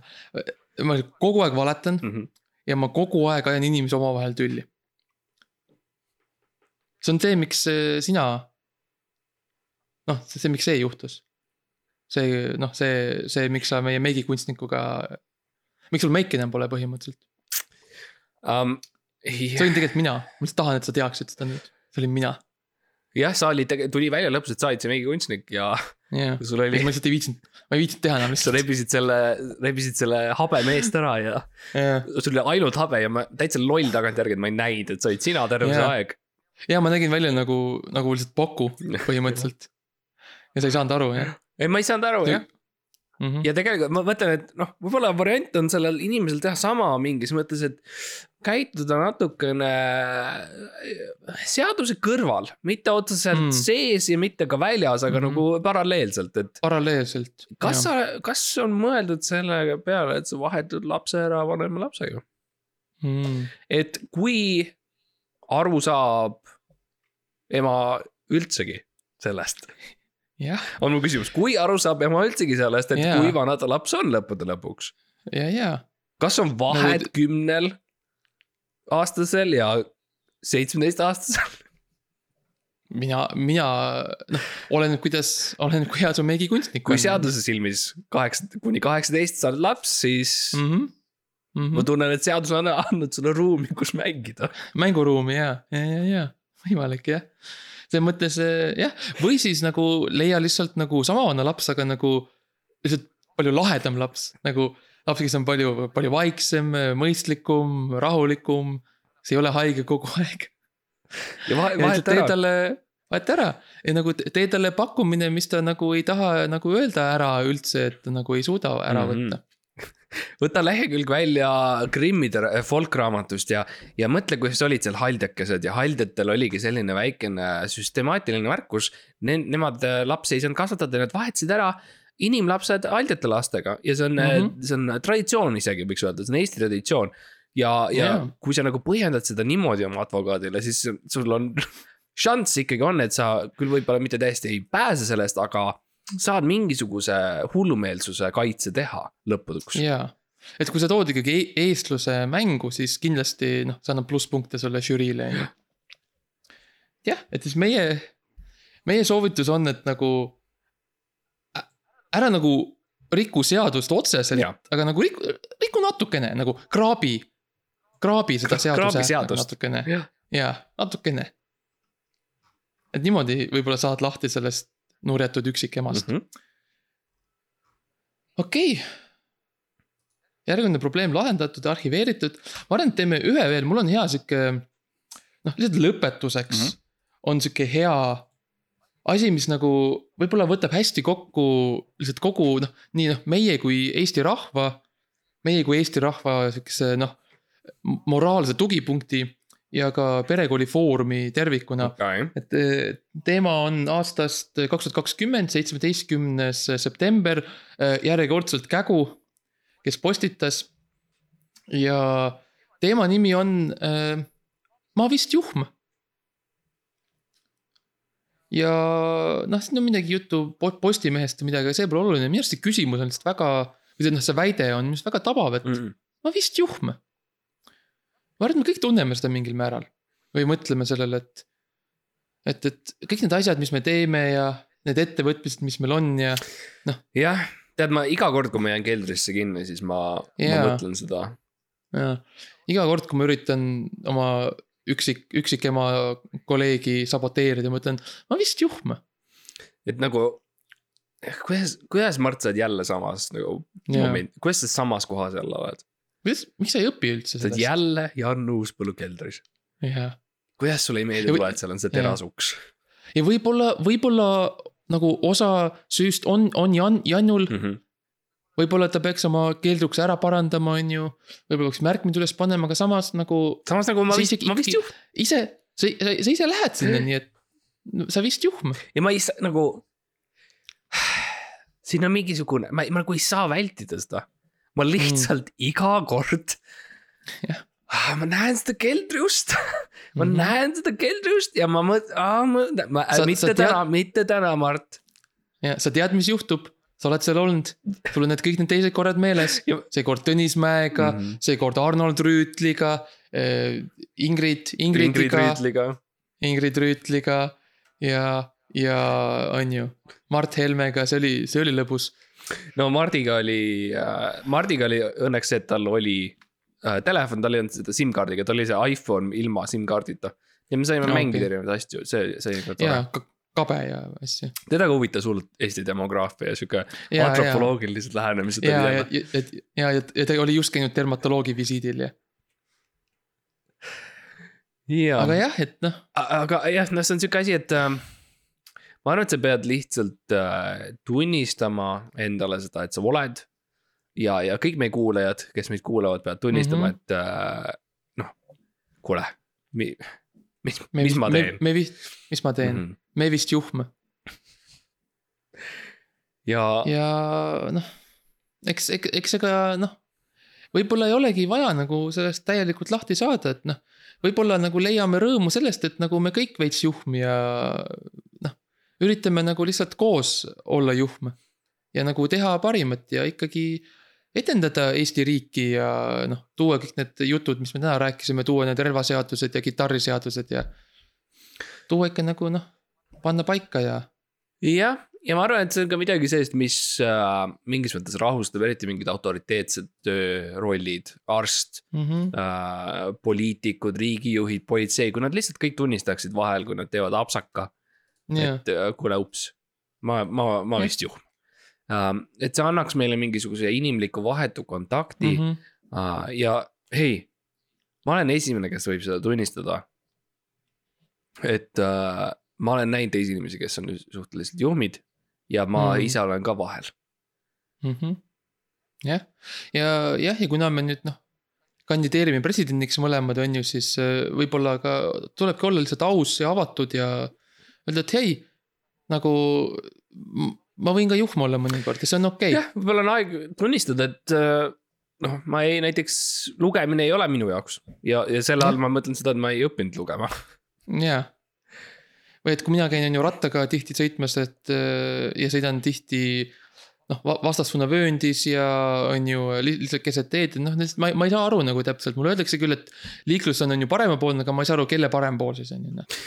ma kogu aeg valetan mm -hmm. ja ma kogu aeg ajan inimesi omavahel tülli. see on see, miks sina. noh, see, miks see juhtus see noh, see, see, miks sa meie meigikunstnikuga, miks sul meiki enam pole põhimõtteliselt um,? Yeah. see olin tegelikult mina, ma lihtsalt tahan, et sa teaksid seda nüüd, see olin mina. jah, sa olid, tuli välja lõpuks, et sa olid see meigikunstnik ja yeah.. sul oli. ma lihtsalt ei viitsinud, ma ei viitsinud teha enam lihtsalt. sa rebisid selle, rebisid selle habe meest ära ja yeah. sul oli ainult habe ja ma täitsa loll tagantjärgi, et ma ei näinud, et sa olid sina terve yeah. see aeg. ja ma nägin välja nagu, nagu lihtsalt Poku põhimõtteliselt ja sa ei saanud aru, jah ei, ma ei saanud aru jah mm. -hmm. ja tegelikult ma mõtlen, et noh, võib-olla variant on sellel inimesel teha sama mingis mõttes, et käituda natukene äh, seaduse kõrval, mitte otseselt mm. sees ja mitte ka väljas, aga mm -hmm. nagu paralleelselt, et. paralleelselt. kas sa, kas on mõeldud selle peale, et sa vahetad lapse ära vanema lapsega mm.? et kui aru saab ema üldsegi sellest? On mu küsimus, kui aru saab ema üldsegi sellest, et yeah. kui vana ta laps on lõppude lõpuks? ja, ja kas on vahet No, no, kümnel aastasel ja seitsmeteistaastasel? mina, mina, noh, oleneb, kuidas, oleneb, kui hea su meigikunstnik kui seaduse silmis kaheksa, kuni kaheksateist sa oled laps, siis mm mm. -hmm. -hmm. ma tunnen, et seadus on andnud sulle ruumi, kus mängida. mänguruumi ja, ja, ja, ja võimalik jah. Selles mõttes eh, jah, või siis nagu leia lihtsalt nagu sama vana laps, aga nagu lihtsalt palju lahedam laps, nagu laps, kes on palju, palju vaiksem, mõistlikum, rahulikum. see ei ole haige kogu aeg. ja vahe, vahet ära. talle, vahet ära ja nagu te- tee talle pakkumine, mis ta nagu ei taha nagu öelda ära üldse, et nagu ei suuda ära Mhm. võtta. Võta lehekülg välja Grimmide ra- folkraamatust ja, ja mõtle, kuidas olid seal haldjakesed ja haldjatel oligi selline väikene süstemaatiline märkus ne,. Nemad äh, lapsi ei saanud kasvatada, nad vahetasid ära inimlapsed haldjate lastega ja see on mm. -hmm. see on traditsioon isegi võiks öelda, see on Eesti traditsioon. ja, ja Jaa. kui sa nagu põhjendad seda niimoodi oma advokaadile, siis sul on šanss ikkagi on, et sa küll võib-olla mitte täiesti ei pääse sellest, aga saad mingisuguse hullumeelsuse kaitse teha lõppuks. jaa, et kui sa tood ikkagi e eestluse mängu, siis kindlasti noh, see annab plusspunkte sulle žüriile on ju. jah, et siis meie, meie soovitus on, et nagu ära nagu riku seadust otseselt aga nagu riku, riku natukene nagu kraabi, kraabi seda seaduse nagu seadust. natukene jah, jaa, natukene. et niimoodi võib-olla saad lahti sellest nurjatud üksikemast mm. -hmm. okei okay.. järgmine probleem lahendatud, arhiveeritud, ma arvan, et teeme ühe veel, mul on hea sihuke. noh, lihtsalt lõpetuseks mm. -hmm. on sihuke hea asi, mis nagu võib-olla võtab hästi kokku lihtsalt kogu noh, nii noh, meie kui Eesti rahva. meie kui Eesti rahva sihukese noh, moraalse tugipunkti ja ka Perekooli Foorumi tervikuna okei, et eh, teema on aastast kaks tuhat kakskümmend, seitsmeteistkümnes september, järjekordselt Kägu, kes postitas. ja teema nimi on äh, Ma vist juhm. ja noh, siin on midagi juttu po- Postimehest või midagi, aga see pole oluline, minu arust see küsimus on lihtsalt väga, või see noh, see väide on minu arust väga tabav, et Mhm. ma vist juhm. Ma arvan, et me kõik tunneme seda mingil määral või mõtleme sellele, et. et, et kõik need asjad, mis me teeme ja need ettevõtmised, mis meil on ja jah, tead, ma iga kord, kui ma jään keldrisse kinni, siis ma, ma Jaa. mõtlen seda. ja iga kord, kui ma üritan oma üksik, üksikema kolleegi saboteerida, ma ütlen, ma vist juhm. et nagu, kuidas, kuidas Mart, sa oled jälle samas nagu moment, kuidas sa samas kohas jälle oled? kuidas, miks sa ei õpi üldse sellest? jälle Jan Uuspõllu keldris. kuidas sulle ei meeldi tulla, et seal on see terasuks ja võib-olla, võib-olla nagu osa süüst on, on Jan, Janul mm? -hmm. võib-olla ta peaks oma keeldukse ära parandama, on ju. võib-olla peaks märkmed üles panema, aga samas nagu samas nagu ma vist ma vist juht- ise, sa, sa, sa ise lähed sinna, nii et sa vist juhm. ja ma ei saa nagu. siin on mingisugune, ma, ma nagu ei saa vältida seda. Ma lihtsalt mm. iga kord Jah.. ma näen seda keldriust, ma mm. -hmm. näen seda keldriust ja ma mõtlen, ma Sa-, mitte sa tead- täna, mitte täna, Mart. ja sa tead, mis juhtub, sa oled seal olnud, sul on need kõik need teised korrad meeles seekord Tõnismäega mm, Mhm. -hmm. seekord Arnold Rüütliga äh,, Ingrid, Ingrid Ingridiga. Ingrid Rüütliga ja, ja on ju, Mart Helmega, see oli, see oli lõbus. No Mardiga oli äh,, Mardiga oli õnneks see, et tal oli äh, telefon, tal ei olnud seda SIM-kaardiga, tal oli see iPhone ilma SIM-kaardita. ja me saime okay. mängida erinevaid asju, see, see oli ka tore ja. kabe ja asju. teda ka huvitas hullult Eesti demograafia ja sihuke ja, ja, antropoloogilised lähenemised. ja, ja, ja, ja, ja, ja ta oli just käinud dermatoloogi visiidil ja, ja aga jah, et noh, aga jah, noh, see on sihuke asi, et äh, ma arvan, et sa pead lihtsalt äh, tunnistama endale seda, et sa oled. ja, ja kõik meie kuulajad, kes meid kuulavad, peavad tunnistama mm. -hmm. et äh, noh, kuule, mi-, mis, me mis ma teen. me vist, mis ma teen mm, -hmm. me vist juhm ja, ja. noh, eks, eks, eks ega noh, võib-olla ei olegi vaja nagu sellest täielikult lahti saada, et noh, võib-olla nagu leiame rõõmu sellest, et nagu me kõik veits juhm ja üritame nagu lihtsalt koos olla juhm. ja nagu teha parimat ja ikkagi edendada Eesti riiki ja noh, tuua kõik need jutud, mis me täna rääkisime, tuua need relvaseadused ja kitarriseadused ja. tuua ikka nagu noh, panna paika ja. jah, ja ma arvan, et see on ka midagi sellist, mis äh, mingis mõttes rahustab, eriti mingid autoriteetsed töörollid, arst mm, -hmm. äh, poliitikud, riigijuhid, politsei, kui nad lihtsalt kõik tunnistaksid vahel, kui nad teevad apsaka yeah.. et äh, kuule, ups, ma, ma, ma vist juhm äh,. et see annaks meile mingisuguse inimliku vahetu kontakti mm. -hmm. Äh, ja hei, ma olen esimene, kes võib seda tunnistada. et äh, ma olen näinud teisi inimesi, kes on suhteliselt juhmid ja ma mm. ise olen ka vahel mm. -hmm. jah, ja jah, ja kuna me nüüd noh, kandideerime presidendiks mõlemad, on ju, siis võib-olla ka tulebki olla lihtsalt aus ja avatud ja öelda, et hei, nagu ma võin ka juhm olla mõnikord ja see on okei okay.. jah, võib-olla on aeg tunnistada, et äh, noh, ma ei, näiteks lugemine ei ole minu jaoks ja, ja selle all ma mõtlen seda, et ma ei õppinud lugema. jaa või et kui mina käin, on ju rattaga tihti sõitmas, et äh, ja sõidan tihti noh, vastassuuna vööndis ja on ju lihtsalt keset teed, noh, ma, ma ei saa aru nagu täpselt, mulle öeldakse küll, et liiklus on, on ju paremapoolne, aga ma ei saa aru, kelle parem pool siis on ju noh.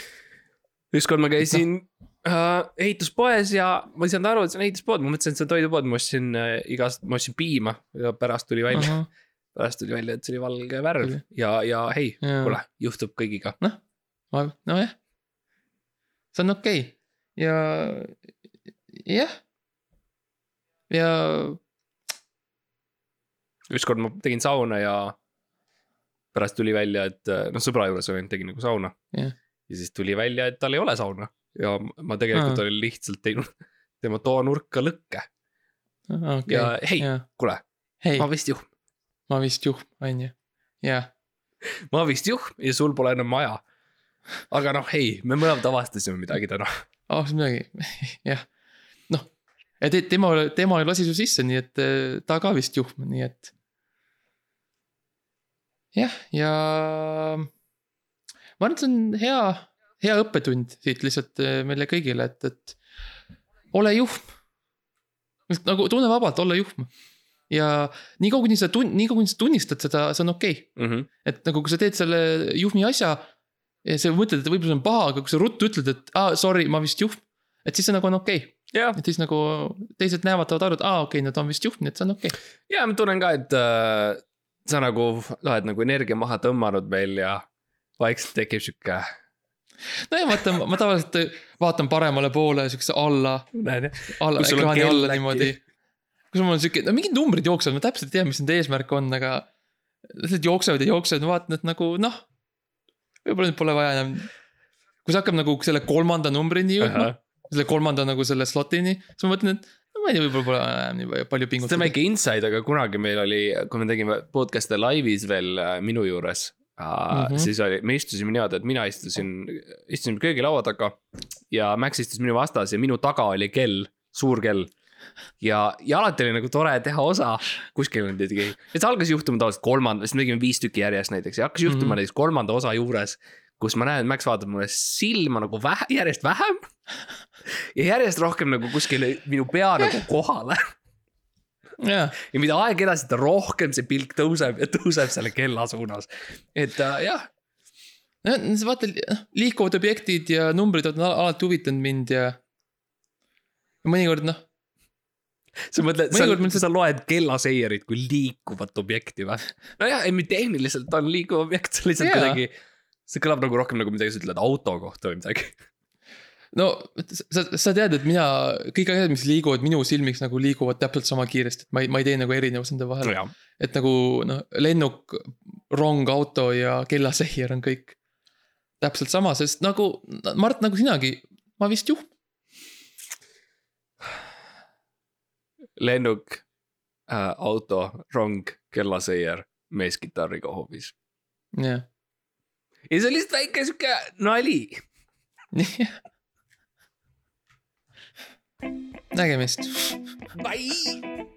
Ükskord ma käisin äh, ehituspoes ja ma ei saanud aru, et see on ehituspood, ma mõtlesin, et see on toidupood, ma ostsin äh, igast, ma ostsin piima ja pärast tuli välja uh. -huh. pärast tuli välja, et see oli valge värv ja, ja hei, kuule, juhtub kõigiga. noh, nojah see on okei okay. ja jah. ja. ükskord ma tegin sauna ja pärast tuli välja, et noh, sõbra juures olin, tegin nagu sauna yeah.. Ja siis tuli välja, et tal ei ole sauna ja ma tegelikult olin lihtsalt teinud tema toanurka lõkke okay.. ja hei kuule ma vist juhm. ma vist juhm, on ju, jah. ma vist juhm ja sul pole enam maja aga noh, ei, me mõlemad avastasime midagi täna. avastasime midagi, jah. noh, ja te, tema, tema lasi su sisse, nii et eh, ta ka vist juhm, nii et. jah, ja. Ma arvan, et see on hea, hea õppetund siit lihtsalt eh, meile kõigile, et, et ole juhm. nagu tunne vabalt, olla juhm ja niikaua, kuni sa tun-, niikaua, kuni sa tunnistad seda, see on okei okay. mm. -hmm. et nagu, kui sa teed selle juhmi asja ja sa mõtled, et võib-olla see on paha, aga kui sa ruttu ütled, et aa ah,, sorry, ma vist juhm. et siis see nagu on okei okay.. et siis nagu teised näevad, saavad aru, et aa okei okay,, nad on vist juhm, nii et see on okei okay.. ja ma tunnen ka, et äh, sa nagu oled nagu energia maha tõmmanud meil ja vaikselt tekib sihuke. nojah, vaata, ma tavaliselt vaatan paremale poole siukse alla, alla, ekraani alla niimoodi. kus mul on sihuke, no mingid numbrid jooksevad, ma täpselt ei tea, mis nende eesmärk on, aga. lihtsalt jooksevad ja jooksevad, ma vaatan, et nagu noh võib-olla nüüd pole vaja enam. kui see hakkab nagu selle kolmanda numbrini jõudma selle kolmanda nagu selle slot'ini, siis ma mõtlen, et no ma ei tea, võib-olla pole enam nii palju pingutada. see on väike inside, aga kunagi meil oli, kui me tegime podcast'e laivis veel äh, minu juures uh,. Mm -hmm. siis oli, me istusime niimoodi, et mina istusin, istusin köögilaua taga ja Max istus minu vastas ja minu taga oli kell, suur kell ja, ja alati oli nagu tore teha osa, kuskil on midagi, et see algas juhtuma tavaliselt kolmanda, siis me tegime viis tükki järjest näiteks ja hakkas juhtuma mm -hmm. näiteks kolmanda osa juures. kus ma näen, et Max vaatab mulle silma nagu vähe, järjest vähem. ja järjest rohkem nagu kuskile minu pea nagu kohale yeah.. ja mida aeg edasi, seda rohkem see pilk tõuseb ja tõuseb selle kella suunas, et äh, jah vaata, liikuvad objektid ja numbrid on alati huvitanud mind ja. mõnikord noh, sa mõtled, sa, mõtled... sa loed kellaseirit kui liikuvat objekti või? nojah, ei tehniliselt on liikuv objekt, see lihtsalt kuidagi, see kõlab nagu rohkem nagu midagi, sa ütled auto kohta või midagi. No sa, sa tead, et mina, kõik asjad, mis liiguvad minu silmiks nagu liiguvad täpselt sama kiiresti, et ma ei, ma ei tee nagu erinevust nende vahel no,. et nagu noh, lennuk, rong, auto ja kellaseir on kõik täpselt sama, sest nagu Mart, nagu sinagi, ma vist juht lennuk äh,, auto, rong, kellaseier, mees kitarriga hoovis. jah. ja see on lihtsalt väike sihuke nali nägemist. Bye.